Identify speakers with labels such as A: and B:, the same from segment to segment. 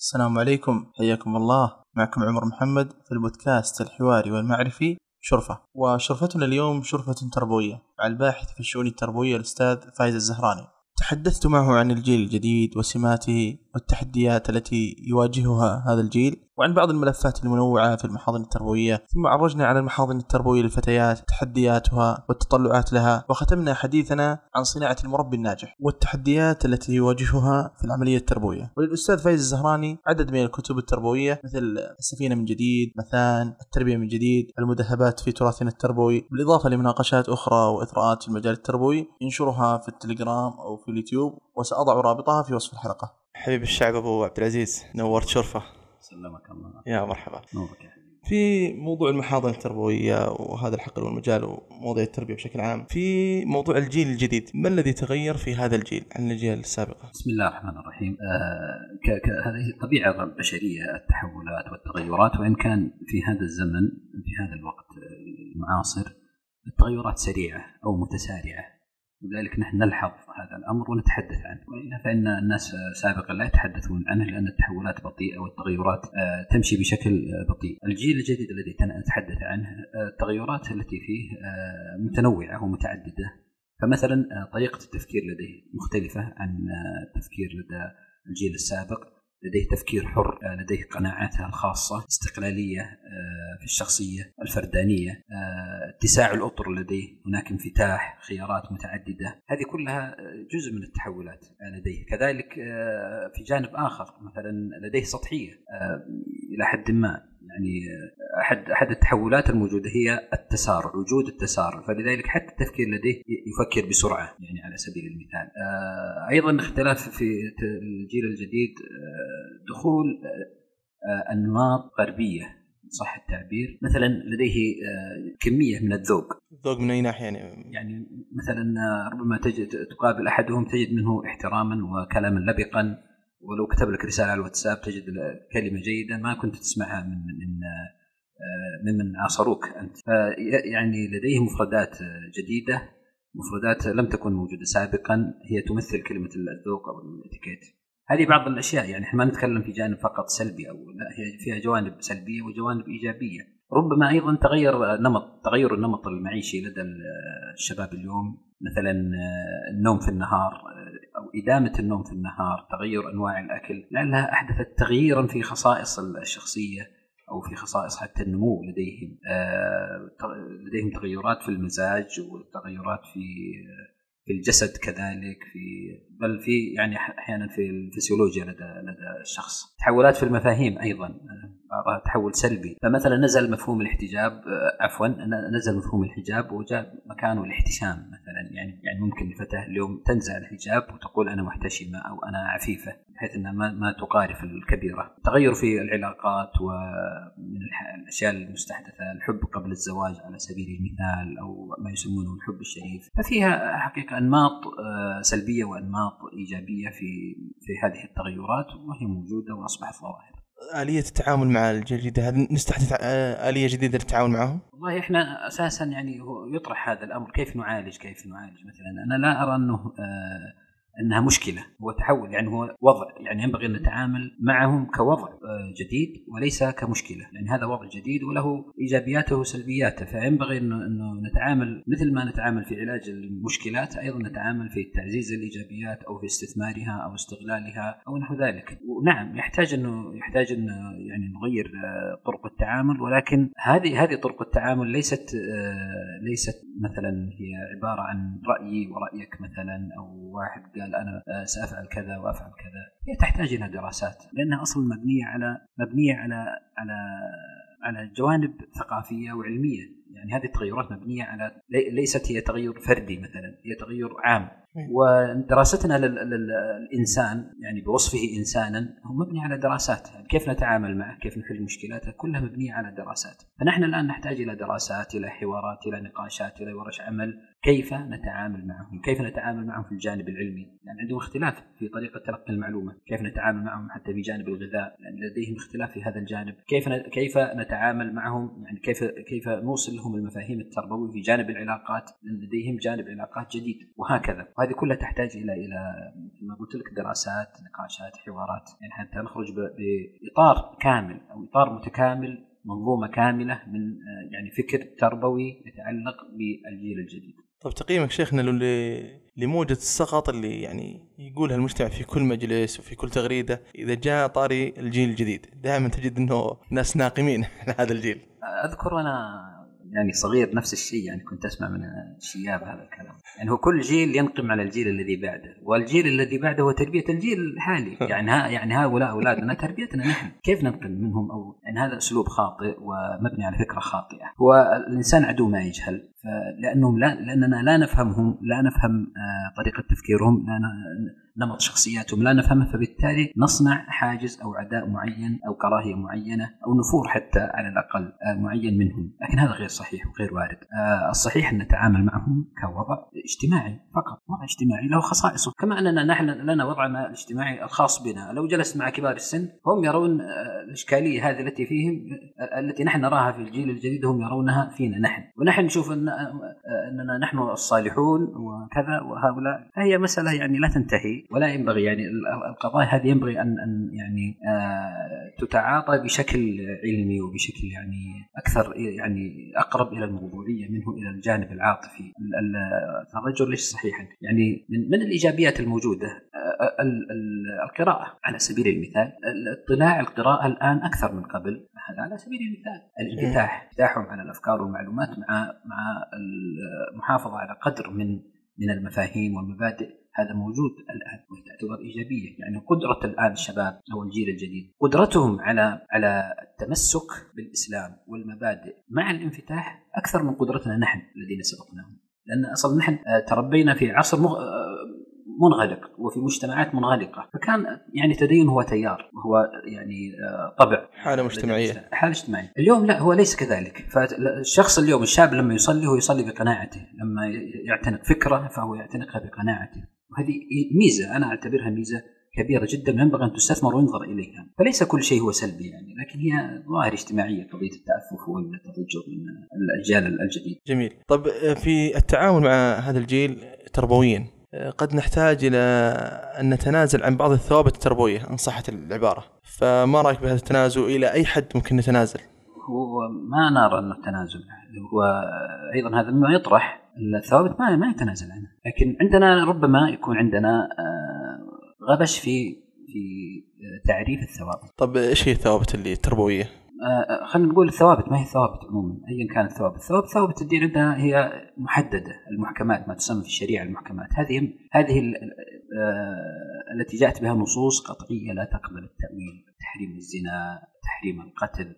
A: السلام عليكم. حياكم الله. معكم عمر محمد في البودكاست الحواري والمعرفي شرفة. وشرفتنا اليوم شرفة تربوية مع الباحث في الشؤون التربوية الأستاذ فايز الزهراني. تحدثت معه عن الجيل الجديد وسماته والتحديات التي يواجهها هذا الجيل. وعن بعض الملفات المنوعة في المحاضن التربوية ثم عرجنا على المحاضن التربوية للفتيات تحدياتها والتطلعات لها وختمنا حديثنا عن صناعة المربي الناجح والتحديات التي يواجهها في العملية التربوية. وللأستاذ فايز الزهراني عدد من الكتب التربوية مثل السفينة من جديد مثان التربية من جديد المذهبات في تراثنا التربوي بالإضافة لمناقشات أخرى وإثراءات في المجال التربوي ينشرها في التليجرام أو في اليوتيوب وسأضع رابطها في وصف الحلقة. حبيب الشعب أبو عبد العزيز نورت شرفة.
B: سلمك الله.
A: يا مرحبا.
B: نورك يا
A: في موضوع المحاضن التربوية وهذا الحقل والمجال ومواضيع التربية بشكل عام في موضوع الجيل الجديد ما الذي تغير في هذا الجيل عن الأجيال السابقة
B: بسم الله الرحمن الرحيم. آه ك- ك- هذه الطبيعة البشرية التحولات والتغيرات وإن كان في هذا الزمن في هذا الوقت المعاصر التغيرات سريعة أو متسارعة. لذلك نحن نلحظ هذا الأمر ونتحدث عنه. وإلا فإن الناس سابقا لا يتحدثون عنه لأن التحولات بطيئة والتغيرات آه، تمشي بشكل آه، بطيء. الجيل الجديد الذي نتحدث عنه آه، التغيرات التي فيه متنوعة ومتعددة. فمثلا طريقة التفكير لديه مختلفة عن التفكير لدى الجيل السابق. لديه تفكير حر آه، لديه قناعاته الخاصة استقلالية آه، في الشخصية الفردانية آه، اتساع الأطر لديه. هناك انفتاح خيارات متعددة. هذه كلها آه، جزء من التحولات آه، لديه. كذلك آه، في جانب آخر مثلا لديه سطحية آه، إلى حد ما. يعني آه، أحد أحد التحولات الموجودة هي التسارع وجود التسارع. فلذلك حتى التفكير لديه يفكر بسرعة يعني على سبيل المثال. آه، أيضا اختلاف في الجيل الجديد آه، دخول أنماط غربية صح التعبير. مثلا لديه كمية من الذوق.
A: الذوق من أي ناحية يعني؟
B: يعني مثلا ربما تجد تقابل أحدهم تجد منه احتراما وكلاما لبقا. ولو كتب لك رسالة على الواتساب تجد كلمه جيدة ما كنت تسمعها من من آه، ممن عاصروك أنت. في- يعني لديه مفردات جديدة مفردات لم تكن موجودة سابقا هي تمثل كلمة الذوق أو الإتيكيت. هذه بعض الأشياء يعني إحنا ما نتكلم في جانب فقط سلبي أو لا هي فيها جوانب سلبية وجوانب إيجابية. ربما أيضا تغير نمط تغير النمط المعيشي لدى الشباب اليوم. مثلا النوم في النهار أو إدامة النوم في النهار تغير أنواع الأكل. لعلها أحدثت تغييرا في خصائص الشخصية أو في خصائص حتى النمو لديهم. آه، لديهم تغيرات في المزاج وتغيرات في في الجسد كذلك في بل في يعني أحيانا في الفسيولوجيا لدى لدى الشخص. تحولات في المفاهيم أيضا. تحول سلبي. فمثلا نزل مفهوم الاحتجاب آه، عفوا نزل مفهوم الحجاب وجاء مكانه الاحتشام مثلا. يعني يعني ممكن الفتاة اليوم تنزع الحجاب وتقول أنا محتشمة أو أنا عفيفة بحيث إنها ما, ما تقارف الكبيرة. تغير في العلاقات ومن الأشياء المستحدثة الحب قبل الزواج على سبيل المثال أو ما يسمونه الحب الشريف. ففيها حقيقة أنماط آه، سلبية وأنماط إيجابية في في هذه التغيرات وهي موجودة وأصبحت ظواهر
A: آلية التعامل مع الجيل الجديد هل نستحدث آه، آلية جديدة للتعامل معهم؟
B: والله إحنا أساسا يعني هو يطرح هذا الأمر كيف نعالج كيف نعالج مثلا أنا لا أرى أنه آه أنها مشكلة. هو تحول يعني هو وضع يعني ينبغي أن نتعامل معهم كوضع آه، جديد وليس كمشكلة. لأن هذا وضع جديد وله إيجابياته وسلبياته. فينبغي انه انه نتعامل مثل ما نتعامل في علاج المشكلات أيضا نتعامل في تعزيز الإيجابيات أو في استثمارها أو استغلالها أو نحو ذلك. ونعم يحتاج انه يحتاج انه يعني نغير آه، طرق التعامل. ولكن هذه هذه طرق التعامل ليست آه، ليست مثلا هي عبارة عن رأيي ورأيك مثلا أو واحد قال أنا آه، سأفعل كذا وأفعل كذا. هي تحتاج إلى دراسات لأنها أصلا مبنية على مبنية على على على جوانب ثقافية وعلمية. يعني هذه التغيرات مبنية على لي- ليست هي تغير فردي مثلا هي تغير عام. ودراستنا لل- لل- للإنسان يعني بوصفه انسانا هو مبني على دراسات. يعني كيف نتعامل معه كيف نحل مشكلاته كلها مبنية على دراسات. فنحن الآن نحتاج إلى دراسات إلى حوارات إلى نقاشات إلى ورش عمل. كيف نتعامل معهم؟ كيف نتعامل معهم في الجانب العلمي؟ يعني عندهم اختلاف في طريقة تلقي المعلومة. كيف نتعامل معهم حتى في جانب الغذاء؟ يعني لديهم اختلاف في هذا الجانب. كيف كيف نتعامل معهم؟ يعني كيف كيف نوصل لهم المفاهيم التربوي في جانب العلاقات؟ لديهم جانب علاقات جديد. وهكذا. وهذه كلها تحتاج إلى إلى ما قلت لك دراسات نقاشات حوارات يعني حتى نخرج بإطار كامل أو إطار متكامل منظومة كاملة من يعني فكر تربوي يتعلق بالجيل الجديد.
A: طيب تقييمك شيخنا لموجة السخط اللي يعني يقولها المجتمع في كل مجلس وفي كل تغريدة إذا جاء طاري الجيل الجديد دائما تجد أنه ناس ناقمين على هذا الجيل
B: أذكر أنا يعني صغير نفس الشيء يعني كنت أسمع من الشياب هذا الكلام. يعني هو كل جيل ينقم على الجيل الذي بعده والجيل الذي بعده هو تربية الجيل الحالي. يعني ها يعني هؤلاء أولادنا تربيتنا نحن. كيف ننقم منهم؟ أو يعني هذا أسلوب خاطئ ومبني على فكرة خاطئة. هو الإنسان عدو ما يجهل لأنهم لا لأننا لا نفهمهم لا نفهم آه، طريقة تفكيرهم لا نمط شخصياتهم. لا نفهمه فبالتالي نصنع حاجز أو عداء معين أو كراهية معينة أو نفور حتى على الأقل آه، معين منهم، لكن هذا غير صحيح وغير وارد. آه، الصحيح أن نتعامل معهم كوضع اجتماعي فقط، وضع اجتماعي له خصائصه، كما أننا نحن لنا وضعنا الاجتماعي الخاص بنا، لو جلست مع كبار السن هم يرون آه، الإشكالية هذه التي فيهم التي نحن نراها في الجيل الجديد هم يرونها فينا نحن، ونحن نشوف أن أننا نحن الصالحون وكذا وهؤلاء، فهي مسألة يعني لا تنتهي. ولا ينبغي يعني القضايا هذه ينبغي ان أن يعني آه تتعاطى بشكل علمي وبشكل يعني أكثر يعني أقرب إلى الموضوعية منه إلى الجانب العاطفي. الرجل ليس صحيحا. يعني من, من الإيجابيات الموجودة؟ آه القراءة. على سبيل المثال اطلاع القراءة الآن أكثر من قبل. هذا على سبيل المثال الانفتاح انفتاحهم على الأفكار والمعلومات مع مع المحافظه على قدر من من المفاهيم والمبادئ. هذا موجود الآن وهي تعتبر إيجابية يعني قدرة الآن الشباب أو الجيل الجديد قدرتهم على على التمسك بالإسلام والمبادئ مع الانفتاح أكثر من قدرتنا نحن الذين سبقناهم. لأن أصلا نحن تربينا في عصر منغلق وفي مجتمعات منغلقة. فكان يعني تدين هو تيار وهو يعني طبع.
A: حالة مجتمعية.
B: حالة اجتماعية. اليوم لا هو ليس كذلك. فالشخص اليوم الشاب لما يصلي هو يصلي بقناعته لما يعتنق فكرة فهو يعتنقها بقناعته. وهذه ميزة أنا أعتبرها ميزة كبيرة جدا ينبغي أن تستثمر وينظر إليها، فليس كل شيء هو سلبي يعني، لكن هي ظواهر اجتماعية قضية التأفف والتضجر من الأجيال الجديدة.
A: جميل، طب في التعامل مع هذا الجيل تربويا قد نحتاج إلى أن نتنازل عن بعض الثوابت التربوية ان صحت العبارة، فما رأيك بهذا التنازل إلى أي حد ممكن نتنازل؟
B: هو ما نرى انه التنازل هو أيضا هذا مما يطرح الثوابت ما ما يتنازل عنها لكن عندنا ربما يكون عندنا غبش في في تعريف الثوابت.
A: طب إيش هي الثوابت اللي التربويه؟
B: خلينا نقول الثوابت. ما هي الثوابت عموما؟ ايا كانت الثوابت، الثوابت ثوابت الدين عندنا هي محددة. المحكمات ما تسمى في الشريعة المحكمات، هذه هذه التي جاءت بها نصوص قطعية لا تقبل التأويل، تحريم الزنا، تحريم القتل،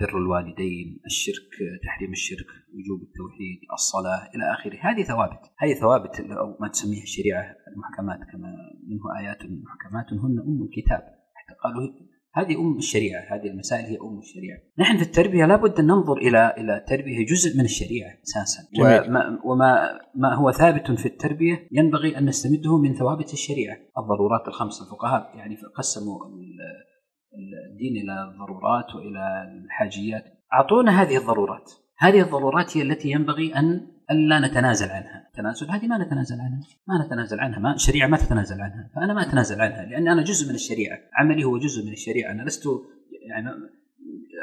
B: بر الوالدين، الشرك، تحريم الشرك، وجوب التوحيد، الصلاة إلى آخره، هذه ثوابت، هذه ثوابت أو ما تسميها الشريعة المحكمات كما منه آيات محكمات هن أم الكتاب، حتى قالوا هذه أم الشريعة، هذه المسائل هي أم الشريعة. نحن في التربية لابد أن ننظر إلى إلى التربيه جزء من الشريعة أساسا. وما, وما ما هو ثابت في التربية ينبغي أن نستمده من ثوابت الشريعة، الضرورات الخمس الفقهاء يعني قسموا الدين إلى الضرورات وإلى الحاجيات. أعطونا هذه الضرورات، هذه الضرورات هي التي ينبغي ان الا نتنازل عنها، التنازل هذه ما نتنازل عنها، ما نتنازل عنها، ما الشريعة ما تتنازل عنها، فأنا ما أتنازل عنها لأن أنا جزء من الشريعة، عملي هو جزء من الشريعة، أنا لست يعني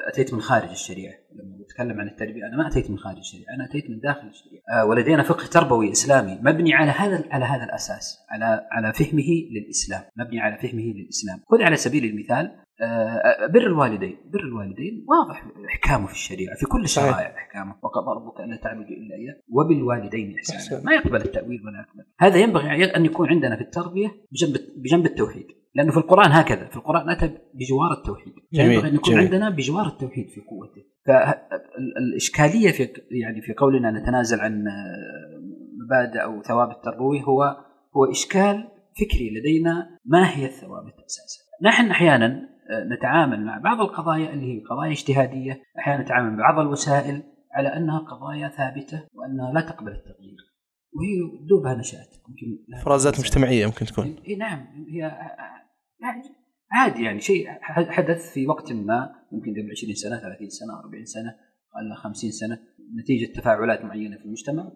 B: أتيت من خارج الشريعة، لما أتكلم عن التربية أنا ما أتيت من خارج الشريعة، أنا أتيت من داخل الشريعة، آه ولدينا فقه تربوي إسلامي مبني على هذا على هذا الأساس، على على فهمه للإسلام، مبني على فهمه للإسلام، خذ على سبيل المثال بر الوالدين. بر الوالدين واضح إحكامه في الشريعة في كل الشرائع إحكامه وقضى ربك الا تعبدوا إلا إياه وبالوالدين إحسانا. ما يقبل التأويل ولا يقبل. هذا ينبغي أن يكون عندنا في التربية بجنب بجنب التوحيد. لأنه في القرآن هكذا في القرآن أتى بجوار التوحيد. ينبغي أن يكون
A: جميل.
B: عندنا بجوار التوحيد في قوته. فالاشكاليه في يعني في قولنا نتنازل عن مبادئ أو ثوابت تربويه هو هو إشكال فكري لدينا ما هي الثوابت أساسا نحن أحيانا نتعامل مع بعض القضايا اللي هي قضايا اجتهادية، أحيانا نتعامل مع بعض الوسائل على أنها قضايا ثابتة وأنها لا تقبل التغيير. وهي دوبها نشات
A: يمكن فرازات مجتمعية ممكن تكون.
B: إي نعم. هي عادي يعني شيء حدث في وقت ما يمكن قبل 20 سنة 30 سنة 40 سنة ولا 50 سنة نتيجة تفاعلات معينة في المجتمع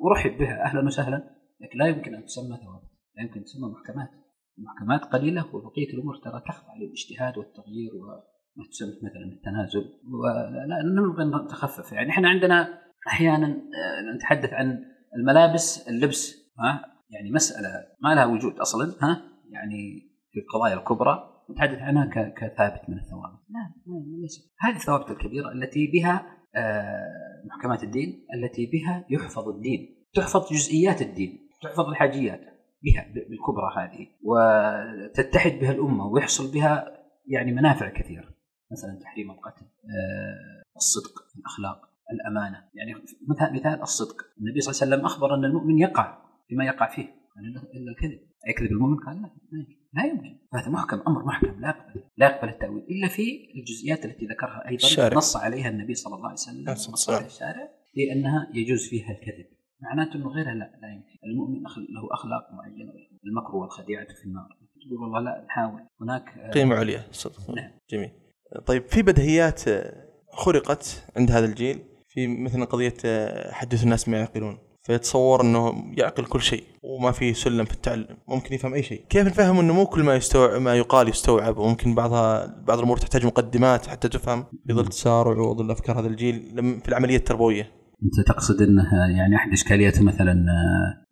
B: ورحب بها. أهلا وسهلا. لكن لا يمكن أن تسمى ثوابت لا يمكن تسمى محكمات. المحكمات قليلة وبقية الأمور ترى تخضع للاجتهاد والتغيير وما تسمى مثلا التنازل ولا نبغى نتخفف يعني. إحنا عندنا أحيانا آه، نتحدث عن الملابس اللبس ها؟ يعني مسألة ما لها وجود أصلا ها؟ يعني في القضايا الكبرى. نتحدث عنها كثابت من الثوابت لا ليس. هذه الثوابت الكبيرة التي بها آه، محكمات الدين التي بها يحفظ الدين. تحفظ جزئيات الدين. تحفظ الحاجيات. بها بالكبرى هذه وتتحد بها الأمة ويحصل بها يعني منافع كثيره مثلا تحريم القتل آه، الصدق الأخلاق الأمانة. يعني مثال مثال الصدق. النبي صلى الله عليه وسلم أخبر أن المؤمن يقع فيما يقع فيه إلا الكذب. يكذب المؤمن؟ قال لا لا يمكن. هذا محكم أمر محكم لا يقبل لا يقبل التأويل. إلا في الجزئيات التي ذكرها أيضا الشارع. نص عليها النبي صلى الله عليه وسلم نص على الشارع في انها يجوز فيها الكذب. معناته إنه غيرها لا لا يمكن. المؤمن له أخلاق معينة المكر والخديعة في النار. تقول والله لا نحاول. هناك
A: آه، قيمة عليا. صدق نعم. جميل. طيب في بدهيات خرقت عند هذا الجيل؟ في مثلا قضية آه، حدث الناس ما يعقلون. فيتصور إنه يعقل كل شيء وما في سلم في التعلم. ممكن يفهم أي شيء. كيف نفهم إنه مو كل ما يستوعب ما يقال يستوعب؟ وممكن بعضها بعض الأمور تحتاج مقدمات حتى تفهم في ظل تسارع وظل أفكار هذا الجيل في العملية التربوية.
B: أنت تقصد إنه يعني أحد اشكالياته مثلا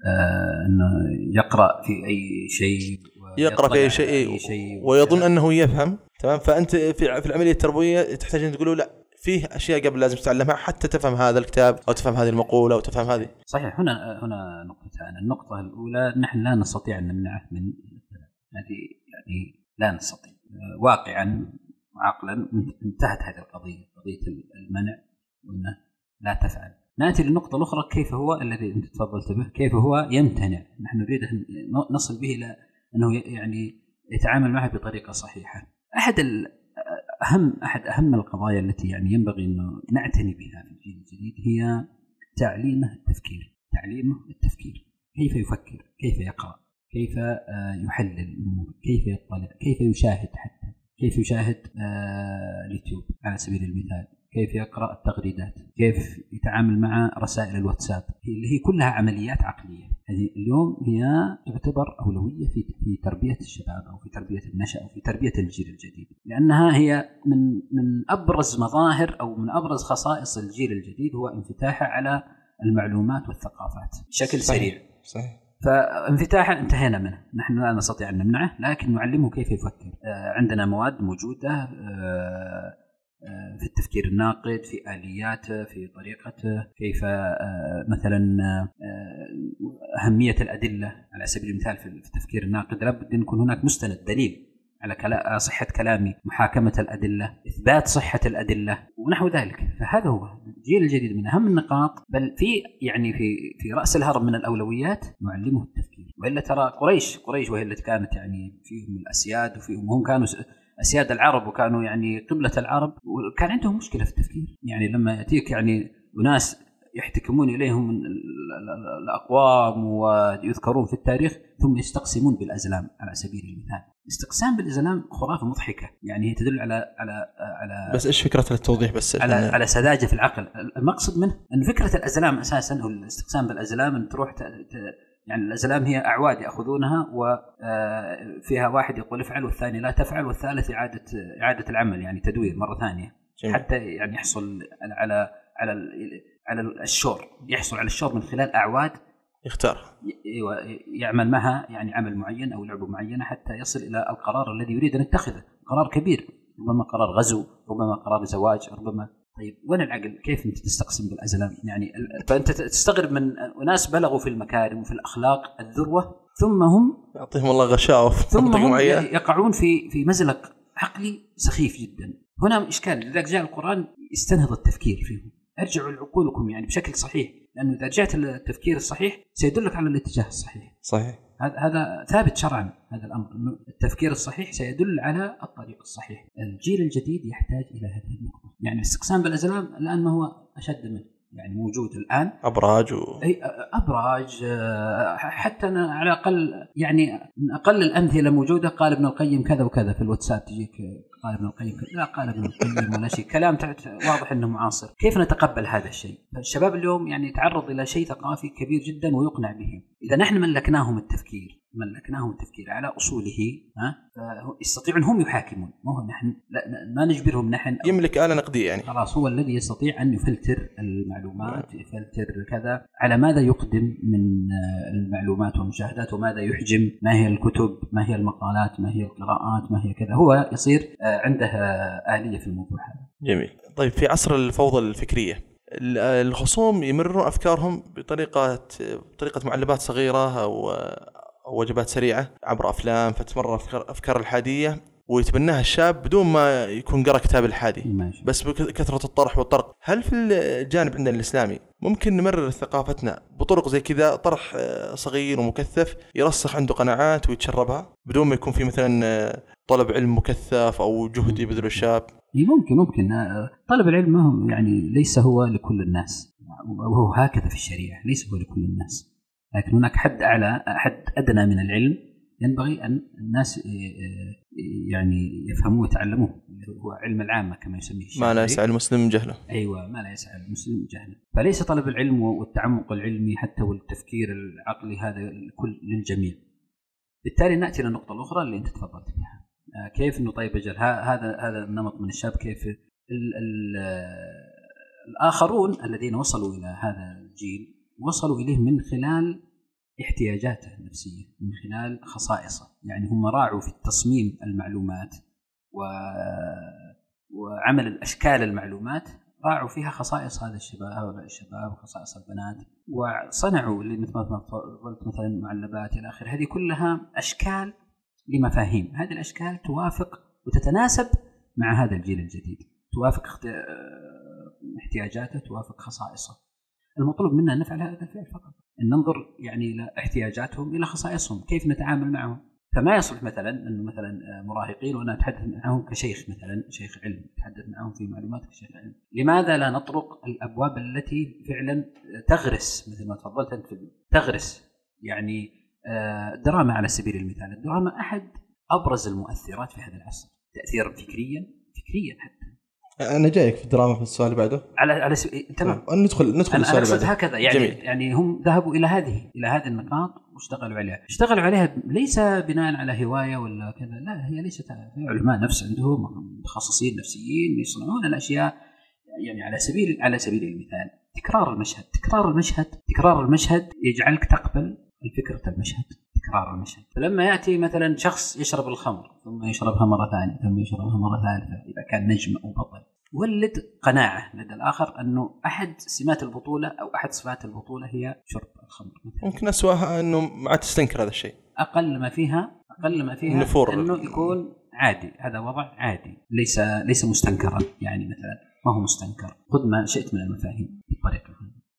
B: آه، إنه يقرأ في أي شيء
A: يقرأ في أي شيء, شيء ويظن أنه يفهم تمام؟ فأنت في في العملية التربوية تحتاج أن تقول لا فيه أشياء قبل لازم تتعلمها حتى تفهم هذا الكتاب أو تفهم هذه المقولة أو تفهم هذه.
B: صحيح. هنا هنا نقطتان النقطة الأولى نحن لا نستطيع أن نمنعه من هذه يعني لا نستطيع. واقعا وعقلا انتهت هذه القضية قضية المنع وإنه لا تفعل. نأتي للنقطة الأخرى كيف هو الذي أنت تفضلت به؟ كيف هو يمتنع؟ نحن نريد أن نصل به إلى أنه يعني يتعامل معه بطريقة صحيحة. أحد أهم أحد أهم القضايا التي يعني ينبغي انه نعتني بها في الجيل الجديد هي تعليمه التفكير، تعليمه التفكير، كيف يفكر، كيف يقرأ، كيف آه، يحلل كيف يطلع، كيف يشاهد حتى، كيف يشاهد آه، اليوتيوب؟ على سبيل المثال، كيف يقرأ التغريدات كيف يتعامل مع رسائل الواتساب. اللي هي كلها عمليات عقلية. هذه اليوم هي تعتبر أولوية في في تربية الشباب أو في تربية النشأ أو في تربية الجيل الجديد. لأنها هي من من أبرز مظاهر أو من أبرز خصائص الجيل الجديد هو انفتاحه على المعلومات والثقافات بشكل صحيح. سريع. صحيح. فانفتاحه انتهينا منه. نحن لا نستطيع أن نمنعه لكن نعلمه كيف يفكر. آه، عندنا مواد موجودة آه، في التفكير الناقد في آلياته في طريقته كيف آه، مثلا آه، أهمية الأدلة. على سبيل المثال في التفكير الناقد لابد أن يكون هناك مستند دليل على صحة كلامي محاكمة الأدلة إثبات صحة الأدلة ونحو ذلك. فهذا هو الجيل الجديد من أهم النقاط. بل في يعني في في رأس الهرم من الأولويات نعلمه التفكير. وإلا ترى قريش قريش وهي التي كانت يعني فيهم الأسياد وفيهم هم كانوا اسياد العرب وكانوا يعني قبلة العرب وكان عندهم مشكلة في التفكير. يعني لما يأتيك يعني أناس يحتكمون إليهم الأقوام ويذكرون في التاريخ ثم يستقسمون بالأزلام على سبيل المثال. الاستقسام بالأزلام خرافة مضحكة، يعني هي تدل على على على
A: بس إيش فكرة التوضيح بس؟
B: على على سذاجة في العقل، المقصد منه أن فكرة الأزلام أساسا أو الاستقسام بالأزلام أن تروح يعني الازلام هي أعواد يأخذونها وفيها آه، واحد يقول افعل والثاني لا تفعل والثالث إعادة إعادة العمل يعني تدوير مرة ثانية جميل. حتى يعني يحصل على على على الشور يحصل على الشور من خلال أعواد
A: يختار
B: أيوه يعمل معها يعني عمل معين أو لعبة معينة حتى يصل إلى القرار الذي يريد أن يتخذه قرار كبير ربما قرار غزو ربما قرار زواج ربما طيب وين العقل؟ كيف أنت تستقسم بالأزلام؟ يعني فأنت تستغرب من أناس بلغوا في المكارم وفي الأخلاق الذروة ثم هم
A: يعطيهم الله غشاوة
B: ثم هم يقعون في في مزلق عقلي سخيف جدا. هنا إشكال لذلك جاء القرآن يستنهض التفكير فيهم. أرجعوا لعقولكم يعني بشكل صحيح لأنه إذا رجعت للتفكير الصحيح سيدلك على الاتجاه الصحيح.
A: صحيح.
B: هذا ثابت شرعا هذا الأمر. التفكير الصحيح سيدل على الطريق الصحيح. الجيل الجديد يحتاج إلى هذه النقطة. يعني الاستقسام بالأزلام الان ما هو أشد منه. يعني موجود الآن.
A: أبراج و...
B: أي أبراج حتى أنا على الأقل يعني من أقل الأمثلة موجودة. قال ابن القيم كذا وكذا في الواتساب تجيك قال ابن القيم لا قال ابن القيم ولا شيء. كلام واضح إنه معاصر. كيف نتقبل هذا الشيء؟ الشباب اليوم يعني يتعرض إلى شيء ثقافي كبير جدا ويقنع به. إذا نحن ملكناهم التفكير ملكناهم التفكير على أصوله ها؟ يستطيعون هم يحاكمون. ما هو نحن لا ما نجبرهم نحن.
A: يملك آلة نقدية يعني.
B: خلاص هو الذي يستطيع أن يفلتر المعلومات يفلتر كذا. على ماذا يقدم من المعلومات والمشاهدات؟ وماذا يحجم؟ ما هي الكتب؟ ما هي المقالات؟ ما هي القراءات؟ ما هي كذا؟ هو يصير آه، عنده آلية في الموضوع هذا.
A: جميل. طيب في عصر الفوضى الفكرية ال- الخصوم يمررون أفكارهم بطريقة بطريقة معلبات صغيرة أو أو وجبات سريعة عبر أفلام فتمرر أفكار أفكار الحادية ويتبناها الشاب بدون ما يكون قرأ كتاب الحادي.
B: ماشي.
A: بس بكثرة الطرح والطرق. هل في الجانب عندنا الإسلامي ممكن نمرر ثقافتنا بطرق زي كذا؟ طرح آه، صغير ومكثف يرسخ عنده قناعات ويتشربها بدون ما يكون في مثلا آه، طلب علم مكثف أو جهد يبذله الشاب؟
B: ممكن ممكن. آه، طلب العلم ما هو يعني ليس هو لكل الناس. وهو هكذا في الشريعة ليس هو لكل الناس. لكن هناك حد أعلى حد أدنى من العلم ينبغي أن الناس آه، آه، يعني يفهموه ويتعلموه هو علم العامة كما يسميه
A: ما لا. يسعى المسلم جهله.
B: أيوه ما لا يسعى المسلم جهلا فليس طلب العلم والتعمق العلمي حتى والتفكير العقلي هذا الكل للجميع. بالتالي نأتي إلى النقطة الأخرى اللي أنت تفضلت بها آه، كيف انه طيب أجل هذا هذا النمط من الشاب كيف ال ال آه، الآخرون الذين وصلوا إلى هذا الجيل وصلوا إليه من خلال احتياجاته النفسية من خلال خصائصه. يعني هم راعوا في تصميم المعلومات و وعمل الأشكال المعلومات راعوا فيها خصائص هذا الشباب هؤلاء الشباب وخصائص البنات وصنعوا اللي مثل ما قلت مثلا معلبات إلى آخره. هذه كلها أشكال لمفاهيم. هذه الأشكال توافق وتتناسب مع هذا الجيل الجديد. توافق احتياجاته توافق خصائصه. المطلوب منا أن نفعل هذا الفعل فقط. أن ننظر يعني إلى احتياجاتهم إلى خصائصهم كيف نتعامل معهم. فما يصلح مثلا انه مثلا آه، مراهقين وأنا أتحدث معهم كشيخ مثلا شيخ علم أتحدث معهم في معلومات كشيخ علم. لماذا لا نطرق الأبواب التي فعلا تغرس مثل ما تفضلت أنت تغرس. يعني آه، دراما على سبيل المثال. الدراما أحد أبرز المؤثرات في هذا العصر. تاثيرا فكريا فكريا حتى.
A: أنا جايك في الدراما في السؤال اللي بعده.
B: على على سبيل تمام.
A: ندخل ندخل
B: أنا
A: السؤال
B: أنا
A: اللي بعده.
B: هكذا يعني
A: جميل.
B: يعني هم ذهبوا إلى هذه إلى هذه النقاط واشتغلوا عليها، اشتغلوا عليها ليس بناء على هواية ولا كذا، لا هي ليست علماء نفس عندهم متخصصين نفسيين يصنعون الأشياء. يعني على سبيل على سبيل المثال تكرار المشهد، تكرار المشهد، تكرار المشهد يجعلك تقبل الفكرة المشهد، تكرار المشهد، فلما يأتي مثلا شخص يشرب الخمر ثم يشربها مرة ثانية ثم يشربها مرة ثالثة إذا كان نجم أو بطل. ولد قناعة لدى الآخر أنه أحد سمات البطولة أو أحد صفات البطولة هي شرب الخمر
A: ممكن أسوأها أنه ما تستنكر هذا الشيء.
B: أقل ما فيها أقل ما فيها
A: النفور.
B: أنه يكون عادي. هذا وضع عادي. ليس ليس مستنكرا. يعني مثلا ما هو مستنكر. خذ ما شئت من المفاهيم.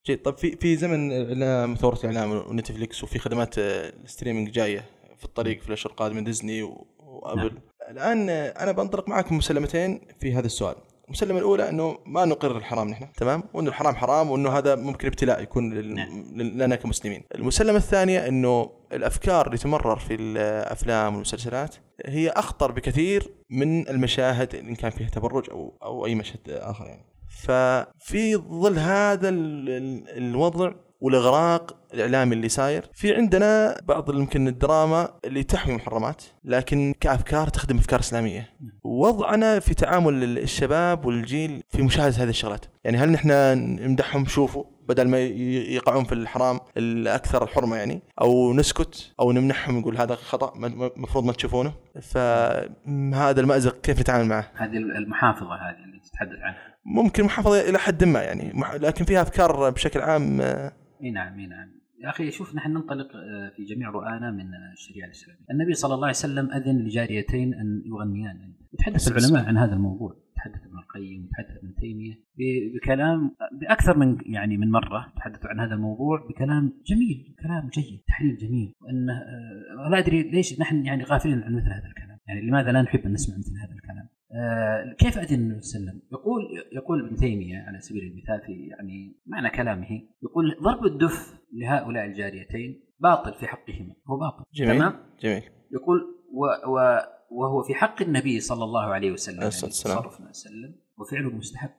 A: جيد. طيب في في زمن الاعلام ثوره الاعلام ونتفليكس وفي خدمات آه، ال streaming جاية في الطريق في الأشهر القادمة ديزني وأبل.
B: نعم.
A: الآن آه، أنا بنطلق معكم مسلمتين في هذا السؤال. المسلمة الأولى إنه ما نقر الحرام نحن تمام؟ وإنه الحرام حرام وإنه هذا ممكن ابتلاء يكون لل-
B: نعم.
A: لنا كمسلمين. المسلمة الثانية إنه الأفكار اللي تمرر في الأفلام والمسلسلات هي أخطر بكثير من المشاهد إن كان فيها تبرج أو أو أي مشهد آخر يعني. ففي ظل هذا ال- ال- الوضع والإغراق الإعلامي اللي صاير في عندنا بعض يمكن الدراما اللي تحوي محرمات لكن كأفكار تخدم أفكار إسلامية. وضعنا في تعامل الشباب والجيل في مشاهدة هذه الشغلات. يعني هل نحن نمدحهم شوفوا بدل ما يقعون في الحرام الأكثر حرمه يعني أو نسكت أو نمنحهم نقول هذا خطأ المفروض ما تشوفونه؟ فهذا المأزق كيف نتعامل معه؟
B: هذه المحافظة هذه اللي تتحدث عنها.
A: ممكن محافظة إلى حد ما يعني لكن فيها أفكار بشكل عام
B: إي نعم إي نعم. يا أخي شوف نحن ننطلق آه، في جميع رؤانا من الشريعة الإسلامية، النبي صلى الله عليه وسلم أذن لجاريتين أن يغنيان، يتحدث العلماء عن هذا الموضوع، يتحدث ابن القيم، يتحدث ابن تيمية. بكلام بأكثر من يعني من مرة تحدثوا عن هذا الموضوع بكلام جميل، كلام جيد، تحليل جميل، وان آه، لا أدري ليش نحن يعني غافلين عن مثل هذا الكلام، يعني لماذا لا نحب أن نسمع مثل هذا الكلام؟ آه كيف اذن النبي صلى الله عليه وسلم؟ يقول يقول ابن تيمية على سبيل المثال في يعني معنى كلامه يقول ضرب الدف لهؤلاء الجاريتين باطل في حقهما هو باطل
A: جميل
B: تمام؟
A: جميل
B: يقول و و وهو في حق النبي صلى الله عليه وسلم
A: عليه الصلاة والسلام.
B: تصرف النبي صلى الله عليه وسلم وفعله مستحب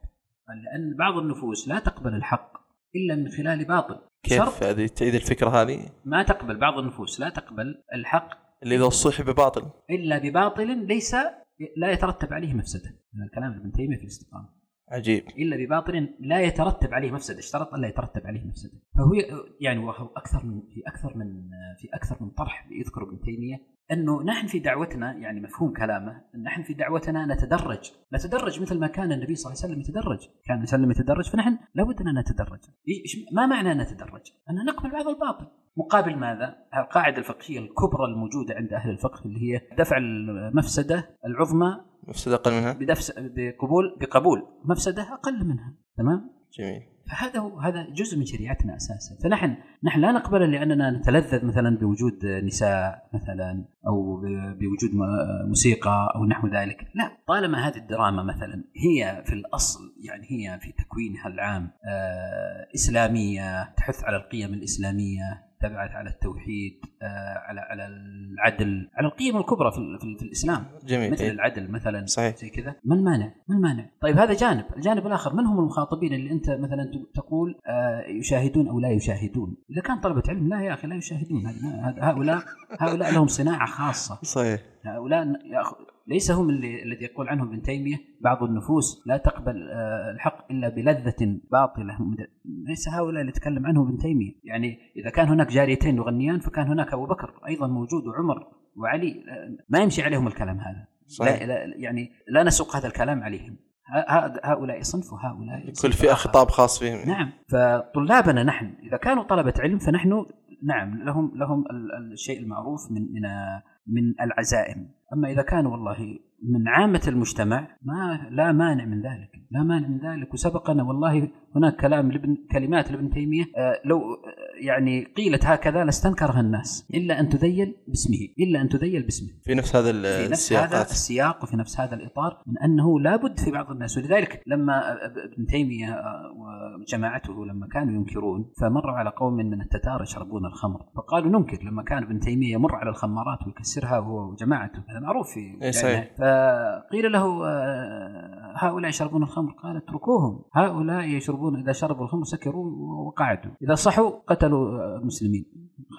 B: لأن بعض النفوس لا تقبل الحق إلا من خلال باطل
A: كيف هذه تعيد الفكرة هذه
B: ما تقبل بعض النفوس لا تقبل الحق
A: اللي اذا صحي بباطل
B: إلا بباطل ليس لا يترتب عليه مفسدة. هذا الكلام ابن تيمية في الاستقامة.
A: عجيب.
B: إلا بباطل لا يترتب عليه مفسدة. اشترط الا يترتب عليه مفسدة. فهو يعني وهو أكثر من في أكثر من في أكثر من طرح يذكر ابن تيمية أنه نحن في دعوتنا يعني مفهوم كلامه نحن في دعوتنا نتدرج. نتدرج مثل ما كان النبي صلى الله عليه وسلم يتدرج. كان النبي صلى الله عليه وسلم يتدرج فنحن لابد أن نتدرج. ما معنى نتدرج؟ أن نقبل بعض الباطل. مقابل ماذا؟ القاعدة الفقهية الكبرى الموجودة عند أهل الفقه اللي هي دفع المفسدة العظمى
A: مفسدة أقل منها؟
B: بقبول بقبول مفسدة أقل منها. تمام؟
A: جميل.
B: فهذا هو هذا جزء من شريعتنا أساسا. فنحن نحن لا نقبل لأننا نتلذذ مثلا بوجود نساء مثلا أو بوجود موسيقى أو نحو ذلك. لا طالما هذه الدراما مثلا هي في الأصل يعني هي في تكوينها العام آه إسلامية تحث على القيم الإسلامية تبعث على التوحيد آه على على العدل على القيم الكبرى في, في, في الإسلام
A: جميل
B: مثل
A: إيه.
B: العدل مثلا
A: صحيح.
B: زي كذا ما المانع؟ ما المانع؟ طيب هذا جانب، الجانب الآخر من هم المخاطبين اللي أنت مثلا تقول آه يشاهدون أو لا يشاهدون؟ إذا كان طلبة علم لا يا أخي لا يشاهدون هؤلاء هؤلاء لهم صناعة خاصة،
A: صحيح
B: هؤلاء ليس هم اللي الذي يقول عنهم ابن تيمية بعض النفوس لا تقبل آه، الحق إلا بلذة باطلة. ليس هؤلاء اللي يتكلم عنهم ابن تيمية، يعني إذا كان هناك جاريتين يغنيان فكان هناك أبو بكر أيضا موجود وعمر وعلي. آه، ما يمشي عليهم الكلام هذا.
A: صحيح.
B: لا, يعني لا نسوق هذا الكلام عليهم. هؤلاء صنف وهؤلاء
A: كل
B: فئة.
A: خطاب خاص فيهم.
B: نعم. فطلابنا نحن إذا كانوا طلبة علم فنحن نعم لهم لهم ال- الشيء المعروف من من من العزائم. أما إذا كانوا والله من عامة المجتمع ما لا مانع من ذلك. لا مانع من ذلك. وسبقنا والله هناك كلام لابن كلمات لابن تيمية آه، لو آه، يعني قيلت هكذا لاستنكرها الناس إلا أن تذيل باسمه إلا أن تذيل باسمه.
A: في نفس هذا
B: في نفس هذا السياق وفي نفس هذا الإطار من أنه لابد في بعض الناس. ولذلك لما ابن تيمية آه، وجماعته لما كانوا ينكرون فمروا على قوم من التتار يشربون الخمر. فقالوا ننكر لما كان ابن تيمية يمر على الخمارات ويكسرها هو وجماعته. هذا معروف في
A: إيه صحيح.
B: فقيل له هؤلاء يشربون الخمر؟ قال اتركوهم. هؤلاء يشربون إذا شربوا الخمر سكروا وقعدوا. إذا صحوا قتلوا المسلمين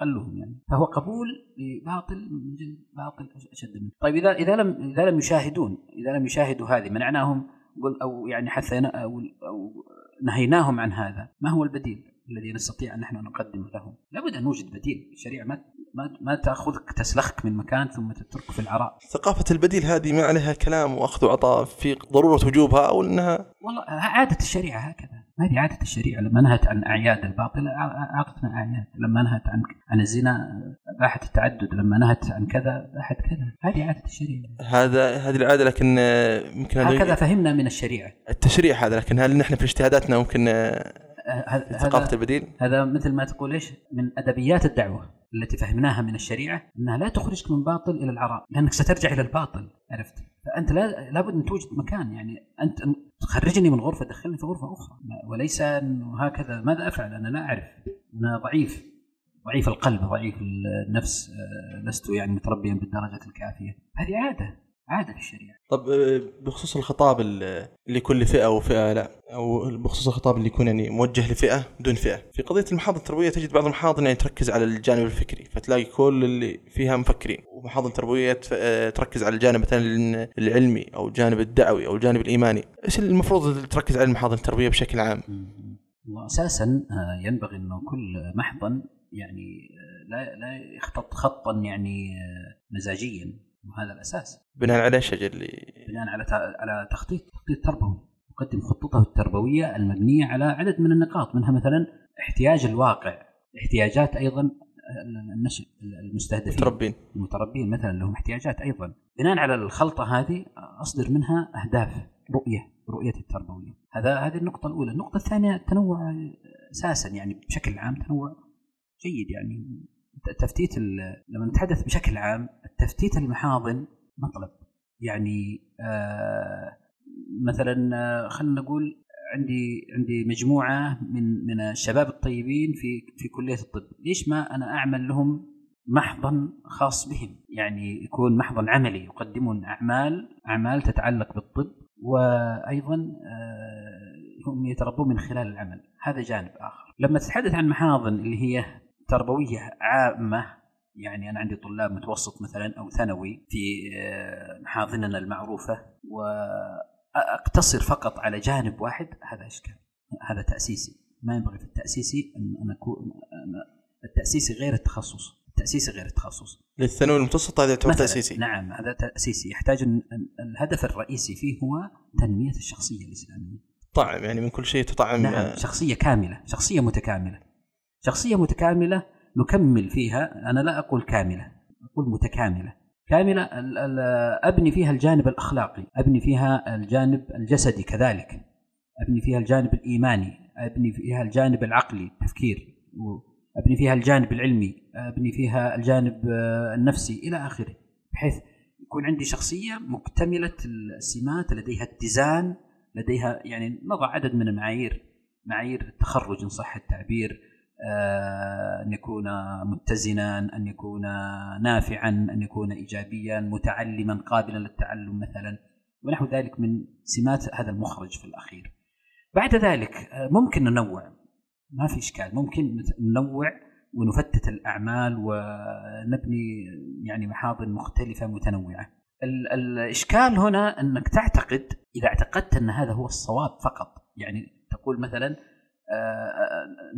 B: خلوهم يعني. فهو قبول لباطل من جد باطل أشد منه. طيب إذا إذا لم إذا لم يشاهدون إذا لم يشاهدوا هذه منعناهم قل أو يعني حثينا أو أو نهيناهم عن هذا. ما هو البديل الذي نستطيع أن نحن نقدمه لهم لابد أن نوجد بديل. الشريعة ما ما, ما تأخذك تسلخك من مكان ثم تتركه في العراء.
A: ثقافة البديل هذه ما عليها كلام وأخذ وعطاء في ضرورة وجوبها أو إنها
B: والله عادة الشريعة هكذا. هذه عادة الشريعة. لما نهت عن أعياد الباطل أع- أعطتنا أعياد. لما نهت عن عن الزنا باحت التعدد. لما نهت عن كذا باحت كذا. هذه عادة الشريعة.
A: هذا هذه العادة لكن يمكن
B: هكذا فهمنا من الشريعة.
A: التشريع هذا لكن هل نحن في اجتهاداتنا ممكن ثقافه البديل.
B: هذا مثل ما تقول إيش؟ من أدبيات الدعوة التي فهمناها من الشريعة أنها لا تخرجك من باطل إلى العراء لأنك سترجع إلى الباطل عرفت؟ فأنت لا لابد أن توجد مكان يعني أنت تخرجني من غرفة دخلني في غرفة أخرى. وليس انه هكذا. ماذا أفعل؟ أنا لا أعرف. أنا ضعيف. ضعيف القلب ضعيف النفس. آه، لست يعني متربيا بالدرجة الكافية. هذه عادة. عادة في الشريعة.
A: طب آه، بخصوص الخطاب ال- لكل فئة وفئه لا أو بخصوص الخطاب اللي يكون يعني موجه لفئة دون فئة. في قضية المحاضن التربوية تجد بعض المحاضن يعني تركز على الجانب الفكري فتلاقي كل اللي فيها مفكرين. ومحاضن تربوية آه، تركز على الجانب مثلا العلمي أو الجانب الدعوي أو الجانب الإيماني. إيش المفروض تركز على المحاضن التربوية بشكل عام؟
B: واساسا آه، ينبغي إنه كل محضن يعني لا لا يخطط خطا يعني مزاجيا. وهذا الأساس.
A: بناء على إيش اللي
B: بناء على على تخطيط تخطيط تربوي. يقدم خطته التربوية المبنية على عدد من النقاط منها مثلا احتياج الواقع احتياجات أيضا النشء المستهدفين.
A: متربين
B: المتربين مثلا لهم احتياجات أيضا. بناء على الخلطة هذه أصدر منها أهداف رؤية رؤية التربوية. هذا هذه النقطة الأولى. النقطة الثانية التنوع أساسا يعني بشكل عام تنوع جيد يعني. تفتيت لما نتحدث بشكل عام التفتيت المحاضن مطلب. يعني آه مثلا آه، خلينا نقول عندي عندي مجموعة من من الشباب الطيبين في في كلية الطب، ليش ما أنا أعمل لهم محضن خاص بهم، يعني يكون محضن عملي يقدمون أعمال أعمال تتعلق بالطب وأيضا آه، هم يتربون من خلال العمل، هذا جانب آخر. لما تتحدث عن محاضن اللي هي تربوية عامة. يعني أنا عندي طلاب متوسط مثلا أو ثانوي في آه، محاضننا المعروفة وأقتصر فقط على جانب واحد. هذا إشكال. هذا تأسيسي. ما ينبغي في التاسيسي أن اكون التاسيسي غير التخصص. التاسيسي غير التخصص.
A: للثانوي المتوسط هذا يعتبر تأسيسي.
B: نعم هذا تأسيسي. يحتاج الهدف الرئيسي فيه هو تنمية الشخصية الإسلامية.
A: طعم يعني من كل شيء تطعم.
B: نعم شخصية كاملة شخصية متكاملة. شخصية متكاملة نكمل فيها. أنا لا أقول كاملة أقول متكاملة. كاملة أبني فيها الجانب الأخلاقي أبني فيها الجانب الجسدي كذلك أبني فيها الجانب الإيماني أبني فيها الجانب العقلي التفكير أبني فيها الجانب العلمي أبني فيها الجانب النفسي إلى آخره بحيث يكون عندي شخصية مكتملة السمات لديها اتزان لديها يعني نضع عدد من المعايير معايير التخرج إن صح التعبير آه، أن يكون متزنا أن يكون نافعا أن يكون إيجابيا متعلما قابلا للتعلم مثلا. ونحو ذلك من سمات هذا المخرج في الأخير. بعد ذلك آه، ممكن ننوع. ما في إشكال. ممكن ننوع ونفتت الأعمال ونبني يعني محاضن مختلفة متنوعة. الإشكال هنا أنك تعتقد إذا اعتقدت أن هذا هو الصواب فقط. يعني تقول مثلا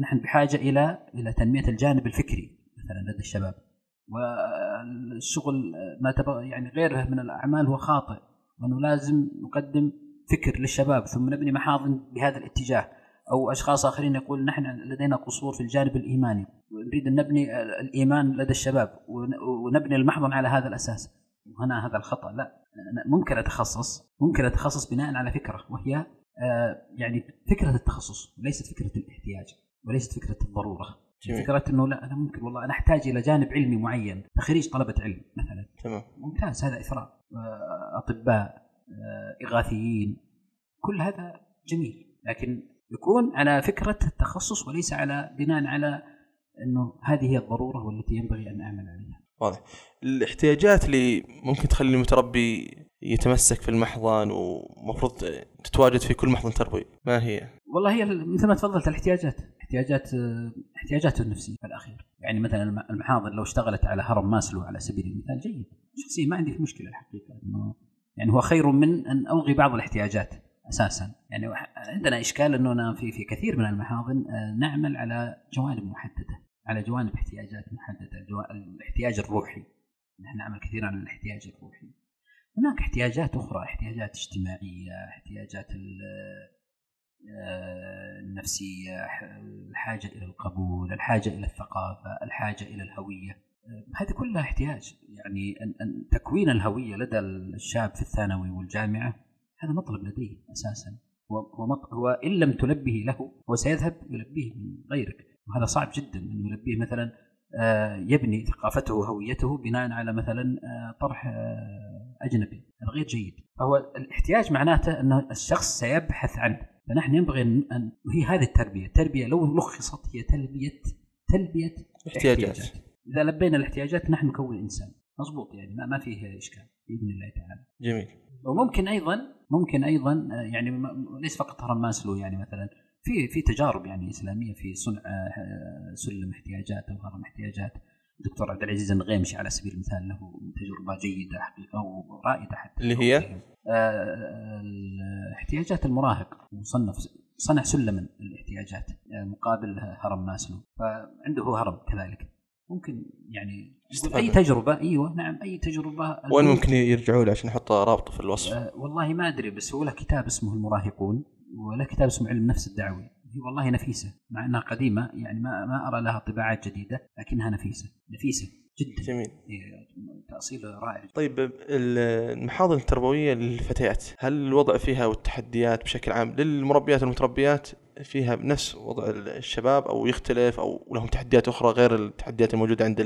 B: نحن بحاجة إلى إلى تنمية الجانب الفكري مثلا لدى الشباب. والشغل ما تبغى يعني غيره من الأعمال هو خاطئ وأنه لازم نقدم فكر للشباب ثم نبني محاضن بهذا الاتجاه. أو أشخاص آخرين يقول نحن لدينا قصور في الجانب الإيماني. ونريد أن نبني الإيمان لدى الشباب ونبني المحضن على هذا الأساس. هنا هذا الخطأ لا ممكن أتخصص ممكن أتخصص بناء على فكرة وهي آه، يعني فكرة التخصص وليست فكرة الاحتياج وليست فكرة الضرورة جميل. فكرة إنه لا أنا ممكن والله أنا أحتاج إلى جانب علمي معين تخريج طلبة علم مثلا
A: تمام
B: ممتاز هذا إثراء آه، أطباء آه، إغاثيين كل هذا جميل لكن يكون على فكرة التخصص وليس على بناء على إنه هذه هي الضرورة والتي ينبغي أن أعمل عليها.
A: واضح. الاحتياجات اللي ممكن تخلي المتربي يتمسك في المحضن ومفروض تتواجد في كل محضن تربوي ما هي؟
B: والله هي مثل ما تفضلت الاحتياجات احتياجات احتياجاته النفسية في الأخير. يعني مثلا المحاضن لو اشتغلت على هرم ماسلو على سبيل المثال جيد. شخصيا ما عندي مشكلة الحقيقة إنه يعني هو خير من أن ألغي بعض الاحتياجات أساسا. يعني عندنا إشكال اننا في في كثير من المحاضن آه، نعمل على جوانب محددة على جوانب احتياجات محددة الاحتياج الروحي. نحن نعمل كثير عن الاحتياج الروحي. هناك احتياجات أخرى احتياجات اجتماعية احتياجات آه، النفسية الحاجة إلى القبول الحاجة إلى الثقافة الحاجة إلى الهوية. آه، هذه كلها احتياج. يعني أن تكوين الهوية لدى الشاب في الثانوي والجامعة هذا مطلب لديه أساسا. هو إن لم تلبه له هو سيذهب يلبيه من غيرك. وهذا صعب جدا انه يلبيه مثلا آه، يبني ثقافته وهويته بناء على مثلا طرح أجنبي هذا غير جيد. فهو الاحتياج معناته ان الشخص سيبحث عنه. فنحن ينبغي ان وهي هذه التربية. التربيه لو لخصت هي تلبيه تلبية
A: احتياجات.
B: إذا لبينا الاحتياجات نحن نكون إنسان. مضبوط يعني ما فيه اشكال بإذن الله تعالى.
A: جميل.
B: وممكن أيضا ممكن أيضا يعني ليس فقط هرم ماسلو يعني مثلا. في في تجارب يعني إسلامية في صنع آه، سلم احتياجات أو هرم احتياجات. الدكتور عبد العزيز النغيمشي على سبيل المثال له تجربة جيدة حقيقة ورائدة حتى
A: اللي هي؟
B: آه، احتياجات المراهق مصنف صنع سلما الاحتياجات آه، مقابل هرم ماسلو. فعنده هرم كذلك. ممكن يعني أي تجربة؟ إيوه نعم أي تجربة.
A: وين ممكن يرجعوا له عشان نحط رابطه في الوصف؟
B: أه والله ما أدري بس هو له كتاب اسمه المراهقون وله كتاب اسمه علم النفس الدعوي. هي والله نفيسة مع إنها قديمة يعني ما ما أرى لها طباعات جديدة لكنها نفيسة نفيسة جدا.
A: جميل.
B: تأصيل رائع.
A: طيب المحاضن التربوية للفتيات هل الوضع فيها والتحديات بشكل عام للمربيات والمتربيات فيها نفس وضع الشباب أو يختلف أو لهم تحديات أخرى غير التحديات الموجودة عند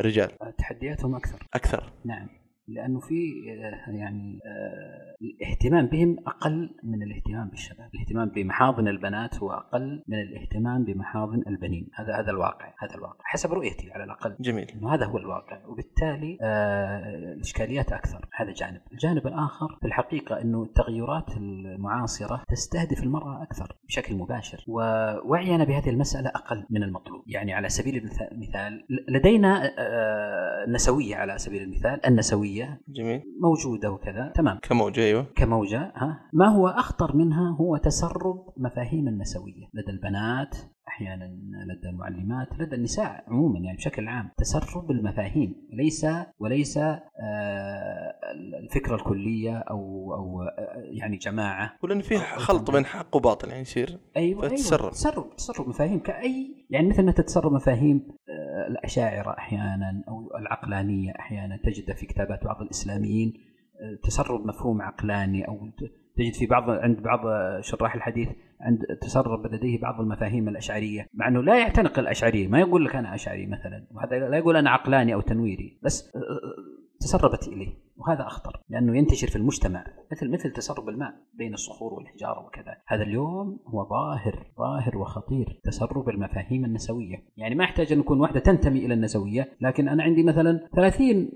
A: الرجال؟
B: تحدياتهم أكثر.
A: أكثر.
B: نعم. لأنه في آه، يعني آه، الاهتمام بهم أقل من الاهتمام بالشباب، الاهتمام بمحاضن البنات هو أقل من الاهتمام بمحاضن البنين، هذا هذا الواقع، هذا الواقع، حسب رؤيتي على الأقل.
A: جميل.
B: إنه هذا هو الواقع، وبالتالي آه الإشكاليات أكثر، هذا جانب، الجانب الآخر في الحقيقة إنه التغيرات المعاصرة تستهدف المرأة أكثر بشكل مباشر، ووعينا بهذه المسألة أقل من المطلوب، يعني على سبيل المثال لدينا النسويه على سبيل المثال، النسوية.
A: جميل
B: موجودة وكذا، تمام.
A: كموجة أيوه.
B: كموجة ها، ما هو أخطر منها هو تسرب مفاهيم النسوية لدى البنات أحيانا لدى المعلمات لدى النساء عموما يعني بشكل عام تسرب المفاهيم. ليس وليس آه الفكرة الكلية أو أو آه يعني جماعة.
A: ولان في خلط بين حق وباطل يعني يصير.
B: أيوه
A: فتسرب.
B: أيوه تسرب تسرب مفاهيم. كأي يعني مثل ما تتسرب مفاهيم آه الأشاعرة أحيانا أو العقلانية أحيانا تجد في كتابات بعض الإسلاميين تسرب مفهوم عقلاني أو تجد في بعض عند بعض شراح الحديث عند تسرب لديه بعض المفاهيم الأشعرية مع أنه لا يعتنق الأشعرية ما يقول لك أنا أشعري مثلا وهذا لا يقول أنا عقلاني أو تنويري بس تسربت إليه. وهذا أخطر لأنه ينتشر في المجتمع مثل مثل تسرب الماء بين الصخور والحجارة وكذا. هذا اليوم هو ظاهر ظاهر وخطير تسرب المفاهيم النسوية. يعني ما يحتاج أن يكون واحدة تنتمي إلى النسوية لكن أنا عندي مثلا 30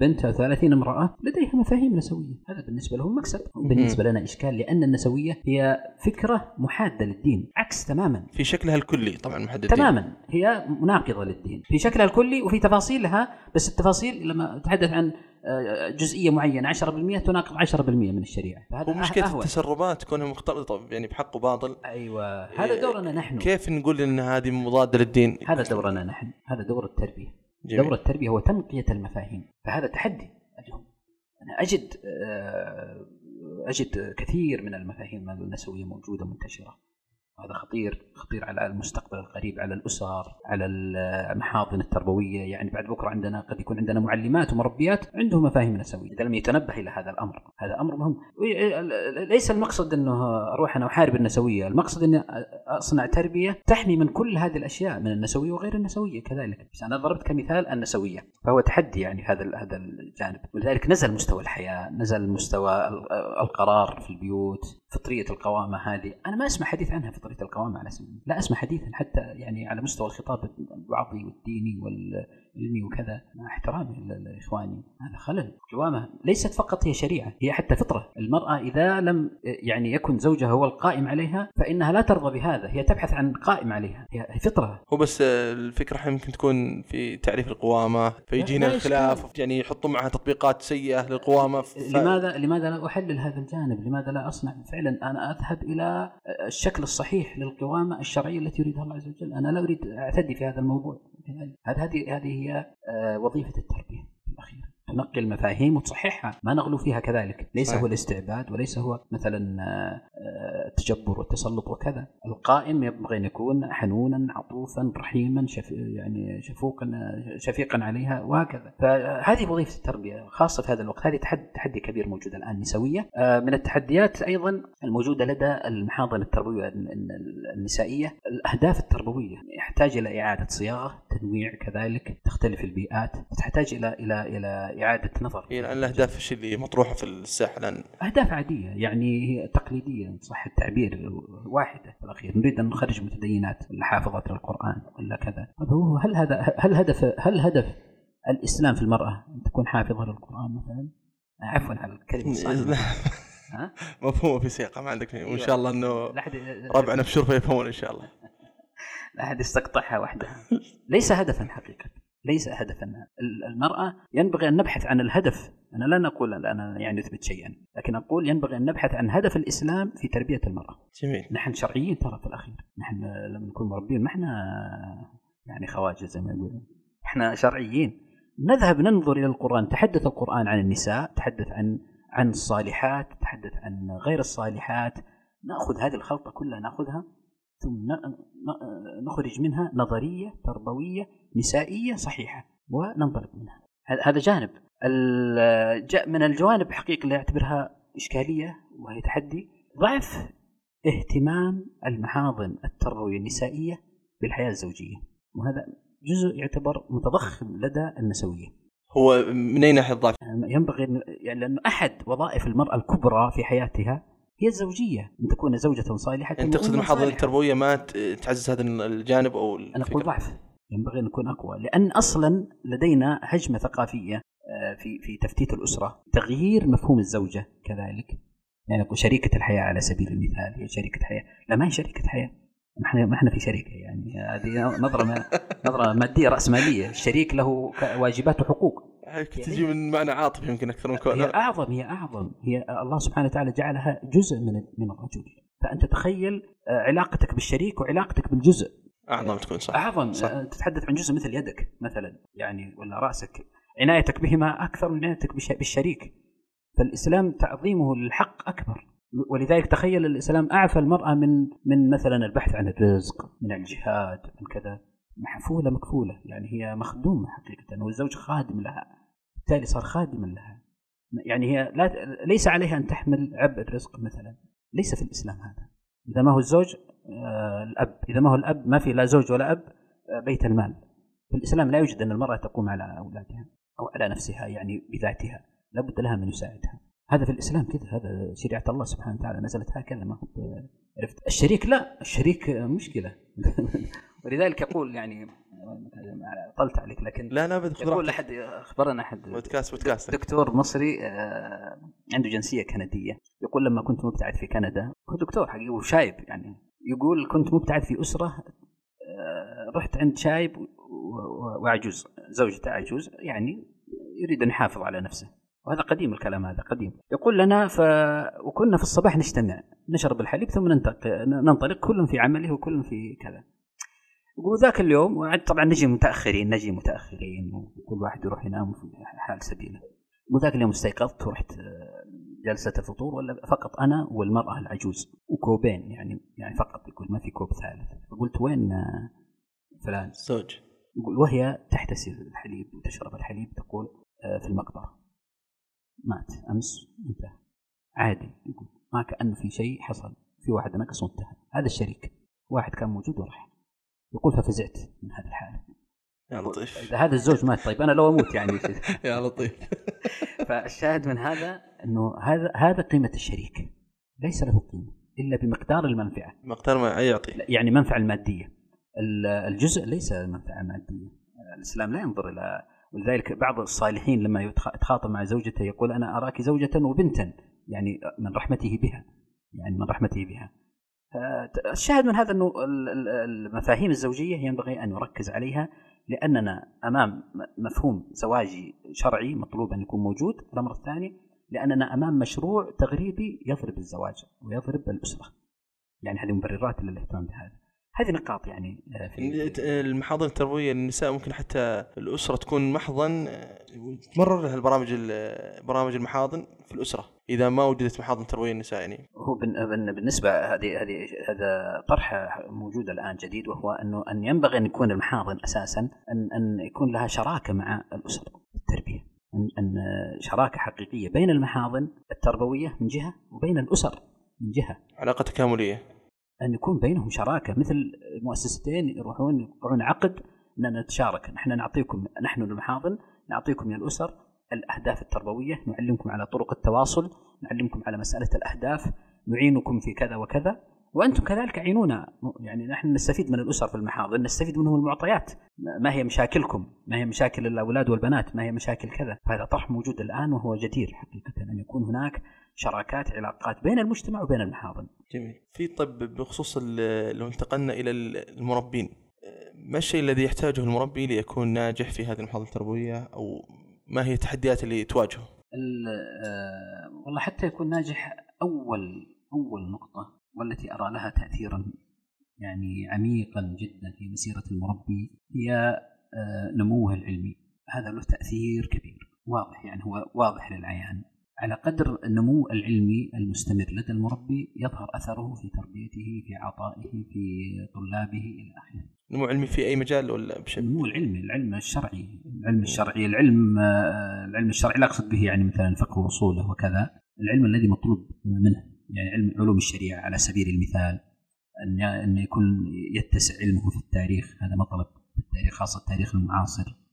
B: بنت أو 30 امرأة لديها مفاهيم نسوية. هذا بالنسبة لهم مكسب بالنسبة لنا إشكال لأن النسوية هي فكرة محادة للدين عكس تماما.
A: في شكلها الكلي طبعا محدد.
B: تماما. هي مناقضة للدين. في شكلها الكلي وفي تفاصيلها بس التفاصيل لما أتحدث عن جزئية معينة 10% تناقض 10% من الشريعة.
A: فهذا ومشكله أهون. التسربات كونها مختلطة يعني بحق وباطل.
B: أيوه. هذا دورنا نحن.
A: كيف نقول إن هذه مضادة للدين؟
B: هذا دورنا نحن. هذا دور التربية. جميل. دور التربية هو تنقية المفاهيم. فهذا تحدي اليوم أنا أجد أجد كثير من المفاهيم النسوية موجودة منتشرة. هذا خطير خطير على المستقبل القريب على الأسر على المحاضن التربوية. يعني بعد بكرة عندنا قد يكون عندنا معلمات ومربيات عندهم مفاهيم نسوية. إذا لم يتنبه إلى هذا الأمر هذا أمر مهم. ليس المقصد إنه أروح أنا أحارب النسوية. المقصد إني أصنع تربية تحمي من كل هذه الأشياء من النسوية وغير النسوية كذلك. بس أنا ضربت كمثال النسوية فهو تحدي يعني هذا هذا الجانب. ولذلك نزل مستوى الحياة نزل مستوى القرار في البيوت فطرية القوامة هذه. أنا ما أسمع حديث عنها فطريه القوامه على سبيل لا أسمع حديثا حتى يعني على مستوى الخطاب الوعظي والديني والعلمي وكذا مع احترامي لإخواني. هذا خلل. القوامه ليست فقط هي شريعة هي حتى فطرة. المرأة إذا لم يعني يكن زوجها هو القائم عليها فإنها لا ترضى بهذا. هي تبحث عن قائم عليها. هي فطرة.
A: هو بس الفكرة يمكن تكون في تعريف القوامة فيجينا الخلاف يعني يحطوا معها تطبيقات سيئة للقوامة ف...
B: لماذا لماذا لا أحلل هذا الجانب؟ لماذا لا أصنع؟ فعلا أنا أذهب إلى الشكل الصحيح للقوامة الشرعية التي يريدها الله عز وجل. أنا لا أريد أعتدي في هذا الموضوع. هذه هذه هي وظيفة التربية. تنقي المفاهيم وتصححها ما نغلو فيها كذلك. ليس صحيح. هو الاستعباد وليس هو مثلا التجبر والتسلط وكذا. القائم ينبغي أن يكون حنونا عطوفا رحيما شف يعني شفوقا شفيقا عليها وهكذا. فهذه وظيفة التربية خاصة في هذا الوقت. هذه تحدي, تحدي كبير موجود الآن نسوية. من التحديات أيضا الموجودة لدى المحاضن التربوية النسائية. الأهداف التربوية. يحتاج إلى إعادة صياغة تنويع كذلك تختلف البيئات تحتاج إلى إلى إلى إعادة نظر.
A: هي الان الأهداف الشيء اللي مطروحة في الساحة الآن؟
B: أهداف عادية يعني هي تقليدية صح التعبير واحدة في الأخير. نريد أن نخرج متدينات ولا حافظات للقرآن ولا كذا. هو هل هذا هل هدف هل هدف الإسلام في المرأة أن تكون حافظة للقرآن مثلا؟ عفوا على الكلمة
A: مفهومه في سياقة ما عندك وإن شاء الله إنه ربعنا في شرفه يفهمون إن شاء الله.
B: لا أحد يستقطعها وحدها ليس هدفا حقيقة. ليس هدفا. المرأة ينبغي أن نبحث عن الهدف. أنا لا نقول أنا يعني نثبت شيئا لكن أقول ينبغي أن نبحث عن هدف الإسلام في تربية المرأة.
A: جميل.
B: نحن شرعيين ترى في الأخير. نحن لما نكون مربين ما إحنا يعني خواجة زي ما يقولون. إحنا شرعيين. نذهب ننظر إلى القرآن. تحدث القرآن عن النساء تحدث عن عن الصالحات تحدث عن غير الصالحات. نأخذ هذه الخلطة كلها نأخذها ثم نخرج منها نظرية تربوية نسائية صحيحة وننطلق منها. هذا جانب. من الجوانب حقيقة اللي أعتبرها إشكالية وهي تحدي. ضعف اهتمام المحاضن التربوية النسائية بالحياة الزوجية. وهذا جزء يعتبر متضخم لدى النسوية.
A: هو من أي ناحية ضعف؟
B: ينبغي يعني لأنه أحد وظائف المرأة الكبرى في حياتها هي الزوجية أن تكون زوجة صالحة
A: انت تقصد المحاضره التربوية ما تعزز هذا الجانب أو
B: أنا أقول ضعف. ينبغي أن نكون أقوى. لأن أصلا لدينا هجمه ثقافية آه، في في تفتيت الأسرة. تغيير مفهوم الزوجة كذلك. يعني شريكة الحياة على سبيل المثال هي شريكة حياة. لا ما هي شريكة حياة. ما إحنا ما إحنا في شركه يعني. هذه نظرة نظرة مادية رأسمالية. الشريك له واجبات وحقوق.
A: تجي يعني من معنى عاطفي يمكن أكثر من كونها.
B: هي أعظم هي أعظم. هي الله سبحانه وتعالى جعلها جزء من من الرجل. فأنت تخيل آه، علاقتك بالشريك وعلاقتك بالجزء.
A: أعظم تكون صح.
B: أعظم صح. آه، تتحدث عن جزء مثل يدك مثلا يعني ولا رأسك. عنايتك بهما أكثر من عنايتك بالشريك. فالإسلام تعظيمه للحق أكبر. ولذلك تخيل الإسلام أعفى المرأة من من مثلا البحث عن الرزق من الجهاد من كذا. محفوله مكفوله يعني هي مخدومه حقيقة والزوج خادم لها بالتالي صار خادما لها. يعني هي لا ليس عليها أن تحمل عبء الرزق مثلا ليس في الإسلام هذا. إذا ما هو الزوج آه الأب إذا ما هو الأب ما في لا زوج ولا أب آه بيت المال. في الإسلام لا يوجد أن المرأة تقوم على أولادها أو على نفسها يعني بذاتها لابد لها من يساعدها. هذا في الإسلام كذا هذا شريعة الله سبحانه وتعالى نزلت هكذا ما هو عرفت؟ الشريك لا الشريك مشكلة. ولذلك يقول يعني طلت عليك لكن
A: لا لا
B: يقول أحد أخبرنا أحد
A: بودكاست بودكاست.
B: دكتور مصري آه، عنده جنسية كندية. يقول لما كنت مبتعد في كندا هو دكتور حقيقي وشايب يعني. يقول كنت مبتعد في أسرة آه، رحت عند شايب وعجوز زوجته عجوز يعني يريد أن يحافظ على نفسه. وهذا قديم الكلام هذا قديم. يقول لنا ف... وكنا في الصباح نجتمع نشرب الحليب ثم ننطلق ننطلق كل في عمله وكل في كذا. يقول ذاك اليوم طبعا نجي متأخرين نجي متأخرين وكل واحد يروح ينام في حال سبيله. يقول ذاك اليوم استيقظت ورحت آه، جلسة الفطور ولا فقط أنا والمرأة العجوز وكوبين يعني يعني فقط يقول ما في كوب ثالث. فقلت وين آه، فلان؟
A: زوج
B: يقول وهي تحتسي الحليب وتشرب الحليب تقول آه، في المقبرة. مات. أمس انتهى. عادي. يقول ما كأنه في شيء حصل. في واحد نقص وانتهى هذا الشريك. واحد كان موجود وراح. يقول ففزعت من هذه الحاله
A: يا لطيف.
B: إذا هذا الزوج مات طيب أنا لو أموت يعني.
A: يا لطيف.
B: فالشاهد من هذا إنه هذا هذا قيمة الشريك. ليس له قيمة إلا بمقدار المنفعة.
A: مقدار ما يعطي.
B: يعني المنفعه المادية. الجزء ليس منفعة مادية. الإسلام لا ينظر إلى ولذلك بعض الصالحين لما يتخاطب مع زوجته يقول أنا أراك زوجة وبنتا يعني من رحمته بها يعني من رحمته بها. الشاهد من هذا إنه المفاهيم الزوجية ينبغي أن نركز عليها لأننا أمام مفهوم زواجي شرعي مطلوب أن يكون موجود، الامر الثاني لأننا أمام مشروع تغريبي يضرب الزواج ويضرب الأسرة. يعني هذه مبررات للاهتمام بهذا. هذه نقاط يعني
A: آه، في المحاضن التربوية للنساء ممكن حتى الأسرة تكون محضن آه، تمرر لها البرامج برامج المحاضن في الأسرة إذا ما وجدت محاضن تربوية للنساء يعني.
B: هو بالنسبة هذه هذه هذا طرح موجود الآن جديد وهو أنه أن ينبغي أن يكون المحاضن أساسا ان أن يكون لها شراكة مع الأسرة التربية ان أن شراكة حقيقية بين المحاضن التربوية من جهة وبين الأسر من جهة.
A: علاقة تكاملية.
B: أن يكون بينهم شراكة مثل مؤسستين يروحون يوقعون عقد ان نتشارك. نحن نعطيكم نحن المحاضن نعطيكم يا الأسر الأهداف التربوية نعلمكم على طرق التواصل نعلمكم على مسألة الأهداف نعينكم في كذا وكذا. وأنتم كذلك عينونا. يعني نحن نستفيد من الأسر في المحاضن نستفيد منهم المعطيات. ما هي مشاكلكم؟ ما هي مشاكل الأولاد والبنات؟ ما هي مشاكل كذا؟ هذا طرح موجود الآن وهو جدير حقيقة أن يكون هناك شراكات علاقات بين المجتمع وبين المحاضن.
A: جميل. في طب بخصوص لو انتقلنا إلى المربين ما الشيء الذي يحتاجه المربي ليكون ناجح في هذه المحاضنه التربوية أو ما هي التحديات اللي تواجهه؟
B: آه، والله حتى يكون ناجح أول أول نقطة والتي أرى لها تاثيرا يعني عميقا جدا في مسيرة المربي هي آه، نموه العلمي. هذا له تأثير كبير واضح يعني هو واضح للعيان. على قدر النمو العلمي المستمر لدى المربي يظهر أثره في تربيته في عطائه في طلابه إلى آخره.
A: نمو علمي في أي مجال ولا
B: بشكل؟ النمو العلمي، العلم الشرعي، العلم الشرعي، العلم العلم الشرعي لا أقصد به يعني مثلا الفقه واصوله وكذا، العلم الذي مطلوب منه، يعني علم علوم الشريعة على سبيل المثال أن أن يكون يتسع علمه في التاريخ، هذا مطلب في التاريخ خاصة التاريخ المعاصر.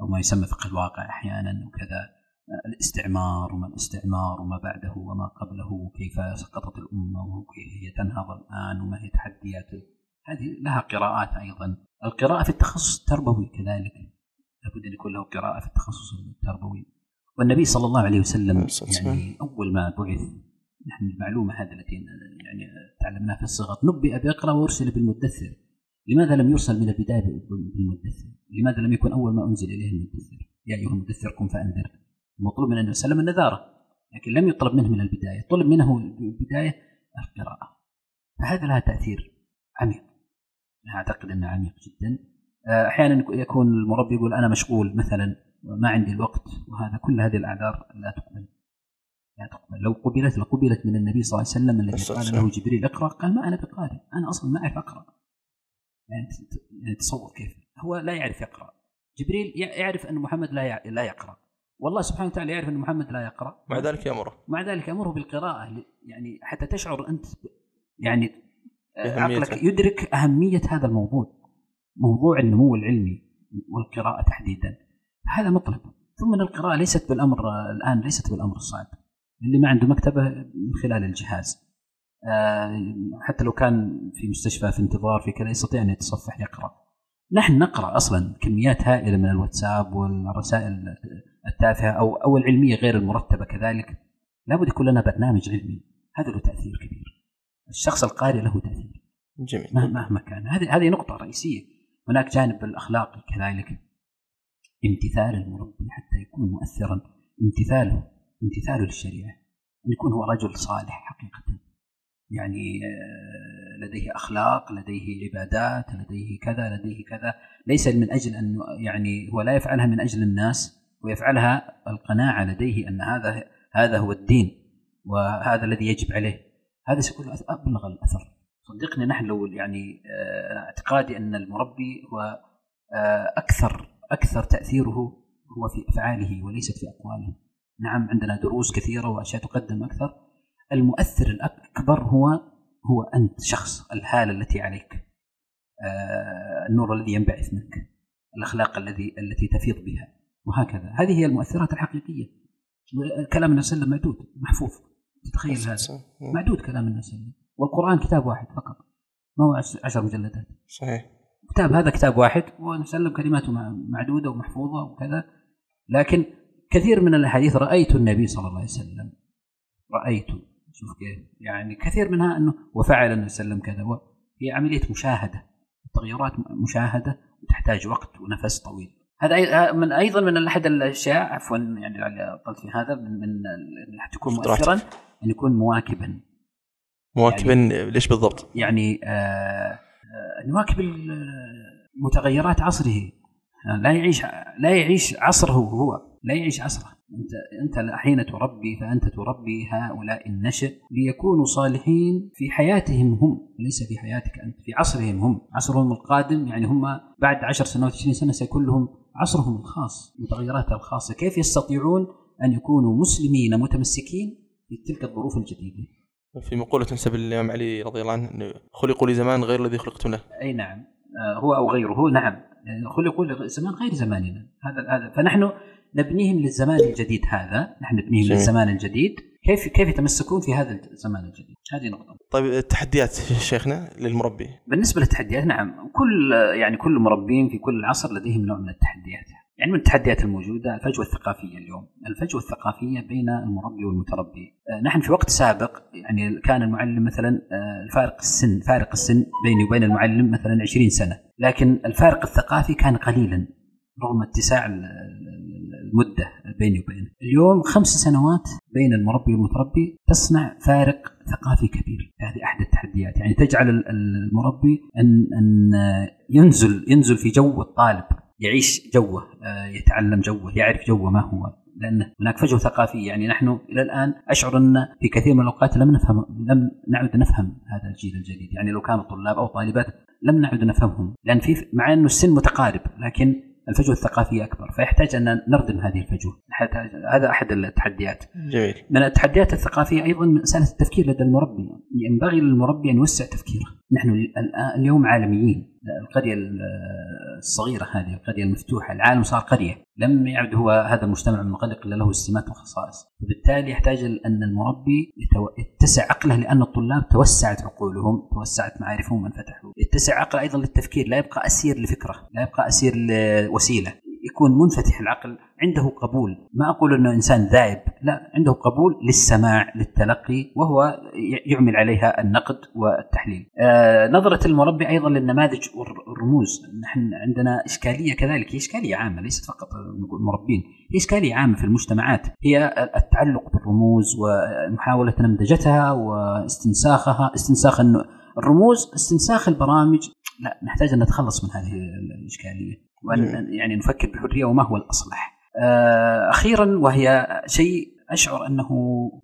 B: أو ما يسمى فقه الواقع أحيانا وكذا الاستعمار وما الاستعمار وما بعده وما قبله وكيف سقطت الأمة وكيف هي تنهض الآن وما هي تحدياته هذه لها قراءات أيضا. القراءة في التخصص التربوي كذلك. لابد أن يكون له قراءة في التخصص التربوي. والنبي صلى الله عليه وسلم يعني أول ما بعث نحن المعلومة هذه التي يعني تعلمناها في الصغر نبئ بأقرأ وأرسل بالمدثر. لماذا لم يرسل من البداية بالمدثر؟ لماذا لم يكن أول ما أنزل إليه المدثر؟ يا أيها المدثر قم فأنذر. المطلوب من النبي صلى الله عليه وسلم النذاره لكن لم يطلب منه من البداية طلب منه البداية القراءة. فهذا لها تأثير عميق أنا أعتقد أنه عميق جدا. آه، أحيانا يكون المربي يقول أنا مشغول مثلا ما عندي الوقت وهذا كل هذه الأعذار لا تقبل. لا تقبل. لو قبلت لقبلت من النبي صلى الله عليه وسلم الذي قال له جبريل اقرأ قال ما أنا بقارئ أنا أصلا ما أعرف أقرأ. يعني, يعني تصور كيف. هو لا يعرف يقرأ. جبريل يعرف أن محمد لا لا يقرأ. والله سبحانه وتعالى يعرف أن محمد لا يقرأ.
A: مع ذلك يامره
B: مع ذلك يامره بالقراءة يعني حتى تشعر أنت يعني عقلك يدرك أهمية هذا الموضوع موضوع النمو العلمي والقراءة تحديدا. هذا مطلب ثم القراءة ليست بالأمر الآن ليست بالأمر الصعب. اللي ما عنده مكتبة من خلال الجهاز. آه، حتى لو كان في مستشفى في انتظار في كذا يستطيع أن يتصفح يقرأ. نحن نقرأ أصلا كميات هائلة من الواتساب والرسائل التافهة أو أو العلمية غير المرتبة كذلك لابد يكون لنا برنامج علمي. هذا له تأثير كبير. الشخص القارئ له تأثير.
A: جميل.
B: مهما كان. هذه هذه نقطة رئيسية. هناك جانب الاخلاقي كذلك. امتثال المربي حتى يكون مؤثرا. امتثاله امتثاله للشريعة. أن يكون هو رجل صالح حقيقة. يعني آه، لديه أخلاق لديه عبادات لديه كذا لديه كذا. ليس من أجل أن يعني هو لا يفعلها من أجل الناس. ويفعلها القناعة لديه أن هذا هذا هو الدين وهذا الذي يجب عليه. هذا سيكون أبلغ الأثر. صدقني نحن لو يعني آه، اعتقادي أن المربي هو آه، أكثر أكثر تأثيره هو في أفعاله وليست في أقواله. نعم عندنا دروس كثيرة وأشياء تقدم أكثر. المؤثر الأكبر هو هو أنت شخص الهاله التي عليك. آه، النور الذي ينبعث منك. الأخلاق الذي التي تفيض بها. وهكذا. هذه هي المؤثرات الحقيقية. كلام النبي صلى الله عليه وسلم معدود محفوظ. تتخيل هذا. معدود كلام النبي صلى الله عليه وسلم. والقرآن كتاب واحد فقط. ما هو عشر مجلدات.
A: صحيح.
B: كتاب هذا كتاب واحد ونسلم كلماته معدودة ومحفوظة وكذا. لكن كثير من الأحاديث رأيت النبي صلى الله عليه وسلم. رأيت. شوف كيف. يعني كثير منها أنه وفعل النبي صلى الله عليه وسلم كذا. هي عملية مشاهدة. التغيرات مشاهدة وتحتاج وقت ونفس طويل. هذا من أيضا من أحد الأشياء عفوا يعني طلت في هذا من من تكون مؤثرا أن يكون مواكبا.
A: مواكبا يعني ليش بالضبط؟
B: يعني آه, آه، يواكب متغيرات عصره. لا يعيش لا يعيش عصره هو لا يعيش عصره. أنت أنت حين تربي فأنت تربي هؤلاء النشء ليكونوا صالحين في حياتهم هم ليس في حياتك أنت في عصرهم هم. عصرهم القادم يعني هم بعد 10 سنوات 20 سنة سيكون لهم عصرهم الخاص متغيراتها الخاصة. كيف يستطيعون أن يكونوا مسلمين متمسكين في تلك الظروف الجديدة؟
A: في مقولة تنسب للإمام علي رضي الله عنه خلقوا لزمان غير الذي خلقتم له
B: أي نعم. آه، هو أو غيره. نعم. خلقوا لزمان غير زماننا. هذا هذا. فنحن نبنيهم للزمان الجديد هذا. نحن نبنيهم. للزمان الجديد. كيف كيف يتمسكون في هذا الزمان الجديد؟ هذه نقطة.
A: طيب التحديات شيخنا للمربي.
B: بالنسبة للتحديات نعم. كل يعني كل مربين في كل عصر لديهم نوع من التحديات. يعني من التحديات الموجودة الفجوة الثقافية اليوم. الفجوة الثقافية بين المربي والمتربي. آه، نحن في وقت سابق يعني كان المعلم مثلا آه، الفارق السن فارق السن بيني وبين المعلم مثلا 20 سنة. لكن الفارق الثقافي كان قليلا رغم اتساع المدة بيني وبينه. اليوم خمس سنوات بين المربي والمتربي تصنع فارق ثقافي كبير. هذه أحد التحديات. يعني تجعل المربي أن, أن ينزل ينزل في جو الطالب يعيش جوه آه، يتعلم جوه يعرف جوه ما هو. لأن هناك فجوة ثقافية. يعني نحن إلى الآن أشعر أن في كثير من الأوقات لم نفهم لم نعد نفهم هذا الجيل الجديد. يعني لو كانوا طلاب أو طالبات لم نعد نفهمهم. لأن في مع انه السن متقارب لكن الفجوة الثقافية أكبر فيحتاج أن نردم هذه الفجوة. هذا أحد التحديات.
A: جميل.
B: من التحديات الثقافية أيضا مساله التفكير لدى المربي. ينبغي للمربي أن يوسع تفكيره. نحن اليوم عالميين. القرية الصغيرة هذه القرية المفتوحة العالم صار قرية. لم يعد هو هذا المجتمع المغلق إلا له سمات وخصائص. وبالتالي يحتاج أن المربي يتسع عقله لأن الطلاب توسعت عقولهم توسعت معارفهم وانفتحوا. يتسع عقله أيضا للتفكير لا يبقى أسير لفكرة لا يبقى أسير لوسيلة. يكون منفتح العقل عنده قبول. ما أقول أنه إنسان ذائب لا عنده قبول للسماع للتلقي وهو يعمل عليها النقد والتحليل. آه نظرة المربي أيضا للنماذج والرموز. نحن عندنا إشكالية كذلك هي إشكالية عامة ليست فقط المربين هي إشكالية عامة في المجتمعات. هي التعلق بالرموز ومحاولة نمذجتها واستنساخها. استنساخ الرموز استنساخ البرامج. لا نحتاج أن نتخلص من هذه الإشكالية. وأن يعني نفكر بحرية وما هو الأصلح. آه، أخيرا وهي شيء أشعر أنه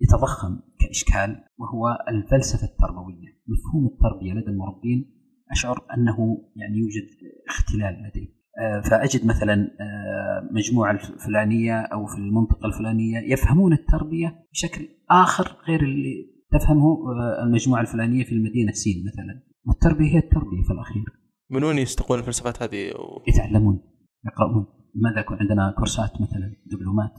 B: يتضخم كإشكال وهو الفلسفة التربوية، مفهوم التربية لدى المربين أشعر أنه يعني يوجد اختلال لديه. آه، فأجد مثلا آه، مجموعة الفلانية أو في المنطقة الفلانية يفهمون التربية بشكل آخر غير اللي تفهمه المجموعة الفلانية في المدينة سين مثلا. والتربية هي التربية في الأخير.
A: من وين يستقون الفلسفات هذه؟ و...
B: يتعلمون يقرؤون لماذا يكون عندنا كورسات مثلا دبلومات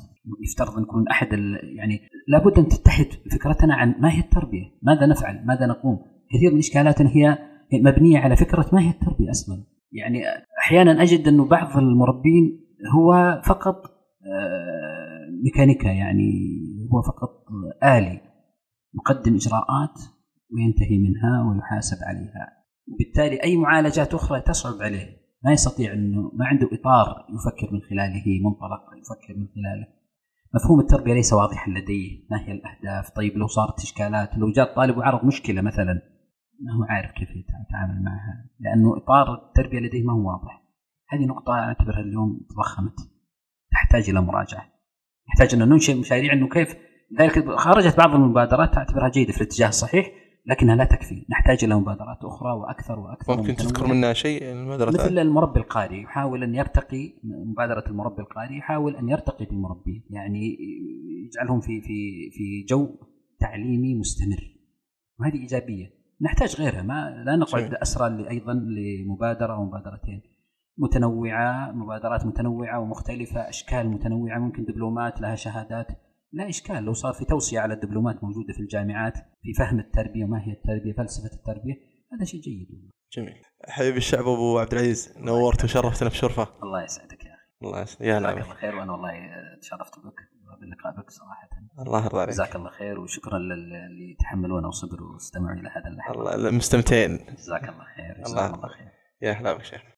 B: يفترض أن يكون أحد يعني لابد أن تتحد فكرتنا عن ما هي التربية؟ ماذا نفعل؟ ماذا نقوم؟ كثير من إشكالاتنا هي مبنية على فكرة ما هي التربية أصلا. يعني أحيانا أجد انه بعض المربين هو فقط آه، ميكانيكا يعني هو فقط آلي يقدم إجراءات وينتهي منها ويحاسب عليها وبالتالي أي معالجات أخرى تصعب عليه. ما يستطيع انه ما عنده إطار يفكر من خلاله منطلق يفكر من خلاله. مفهوم التربية ليس واضحا لديه. ما هي الأهداف؟ طيب لو صارت إشكالات لو جاء الطالب وعرض مشكلة مثلا ما هو عارف كيف يتعامل معها لأنه إطار التربية لديه ما هو واضح. هذه نقطة أعتبرها اليوم تضخمت. تحتاج إلى مراجعة. يحتاج ان ننشئ مشاريع إنه كيف ذلك خرجت بعض المبادرات أعتبرها جيدة في الاتجاه الصحيح. لكنها لا تكفي. نحتاج إلى مبادرات أخرى وأكثر وأكثر
A: ممكن تذكر منها شيء
B: المبادرات مثل المربي القاري. يحاول أن يرتقي مبادرة المربي القاري. يحاول أن يرتقي بالمربين يعني يجعلهم في في في جو تعليمي مستمر. وهذه إيجابية. نحتاج غيرها. ما لا نقعد أسرى أيضا لمبادرة أو مبادرتين. متنوعة مبادرات متنوعة ومختلفة أشكال متنوعة ممكن دبلومات لها شهادات. لا إشكال لو صار في توصية على الدبلومات موجودة في الجامعات في فهم التربية ما هي التربية فلسفة التربية هذا شيء جيد
A: جميل. حبيبي الشعب أبو عبد العزيز نورت وشرفتنا في شرفة
B: الله يسعدك يا أخي.
A: الله يسعدك يا نعم
B: الله خير وأنا والله تشرفت بك باللقاء بك صراحة.
A: الله يرضى عليك.
B: جزاك الله خير وشكرا للي تحملونا وصبروا واستمعوا إلى هذا
A: اللحظة الله مستمتعين
B: جزاك الله خير
A: جزاك الله خير. يا هلا بك شيخ.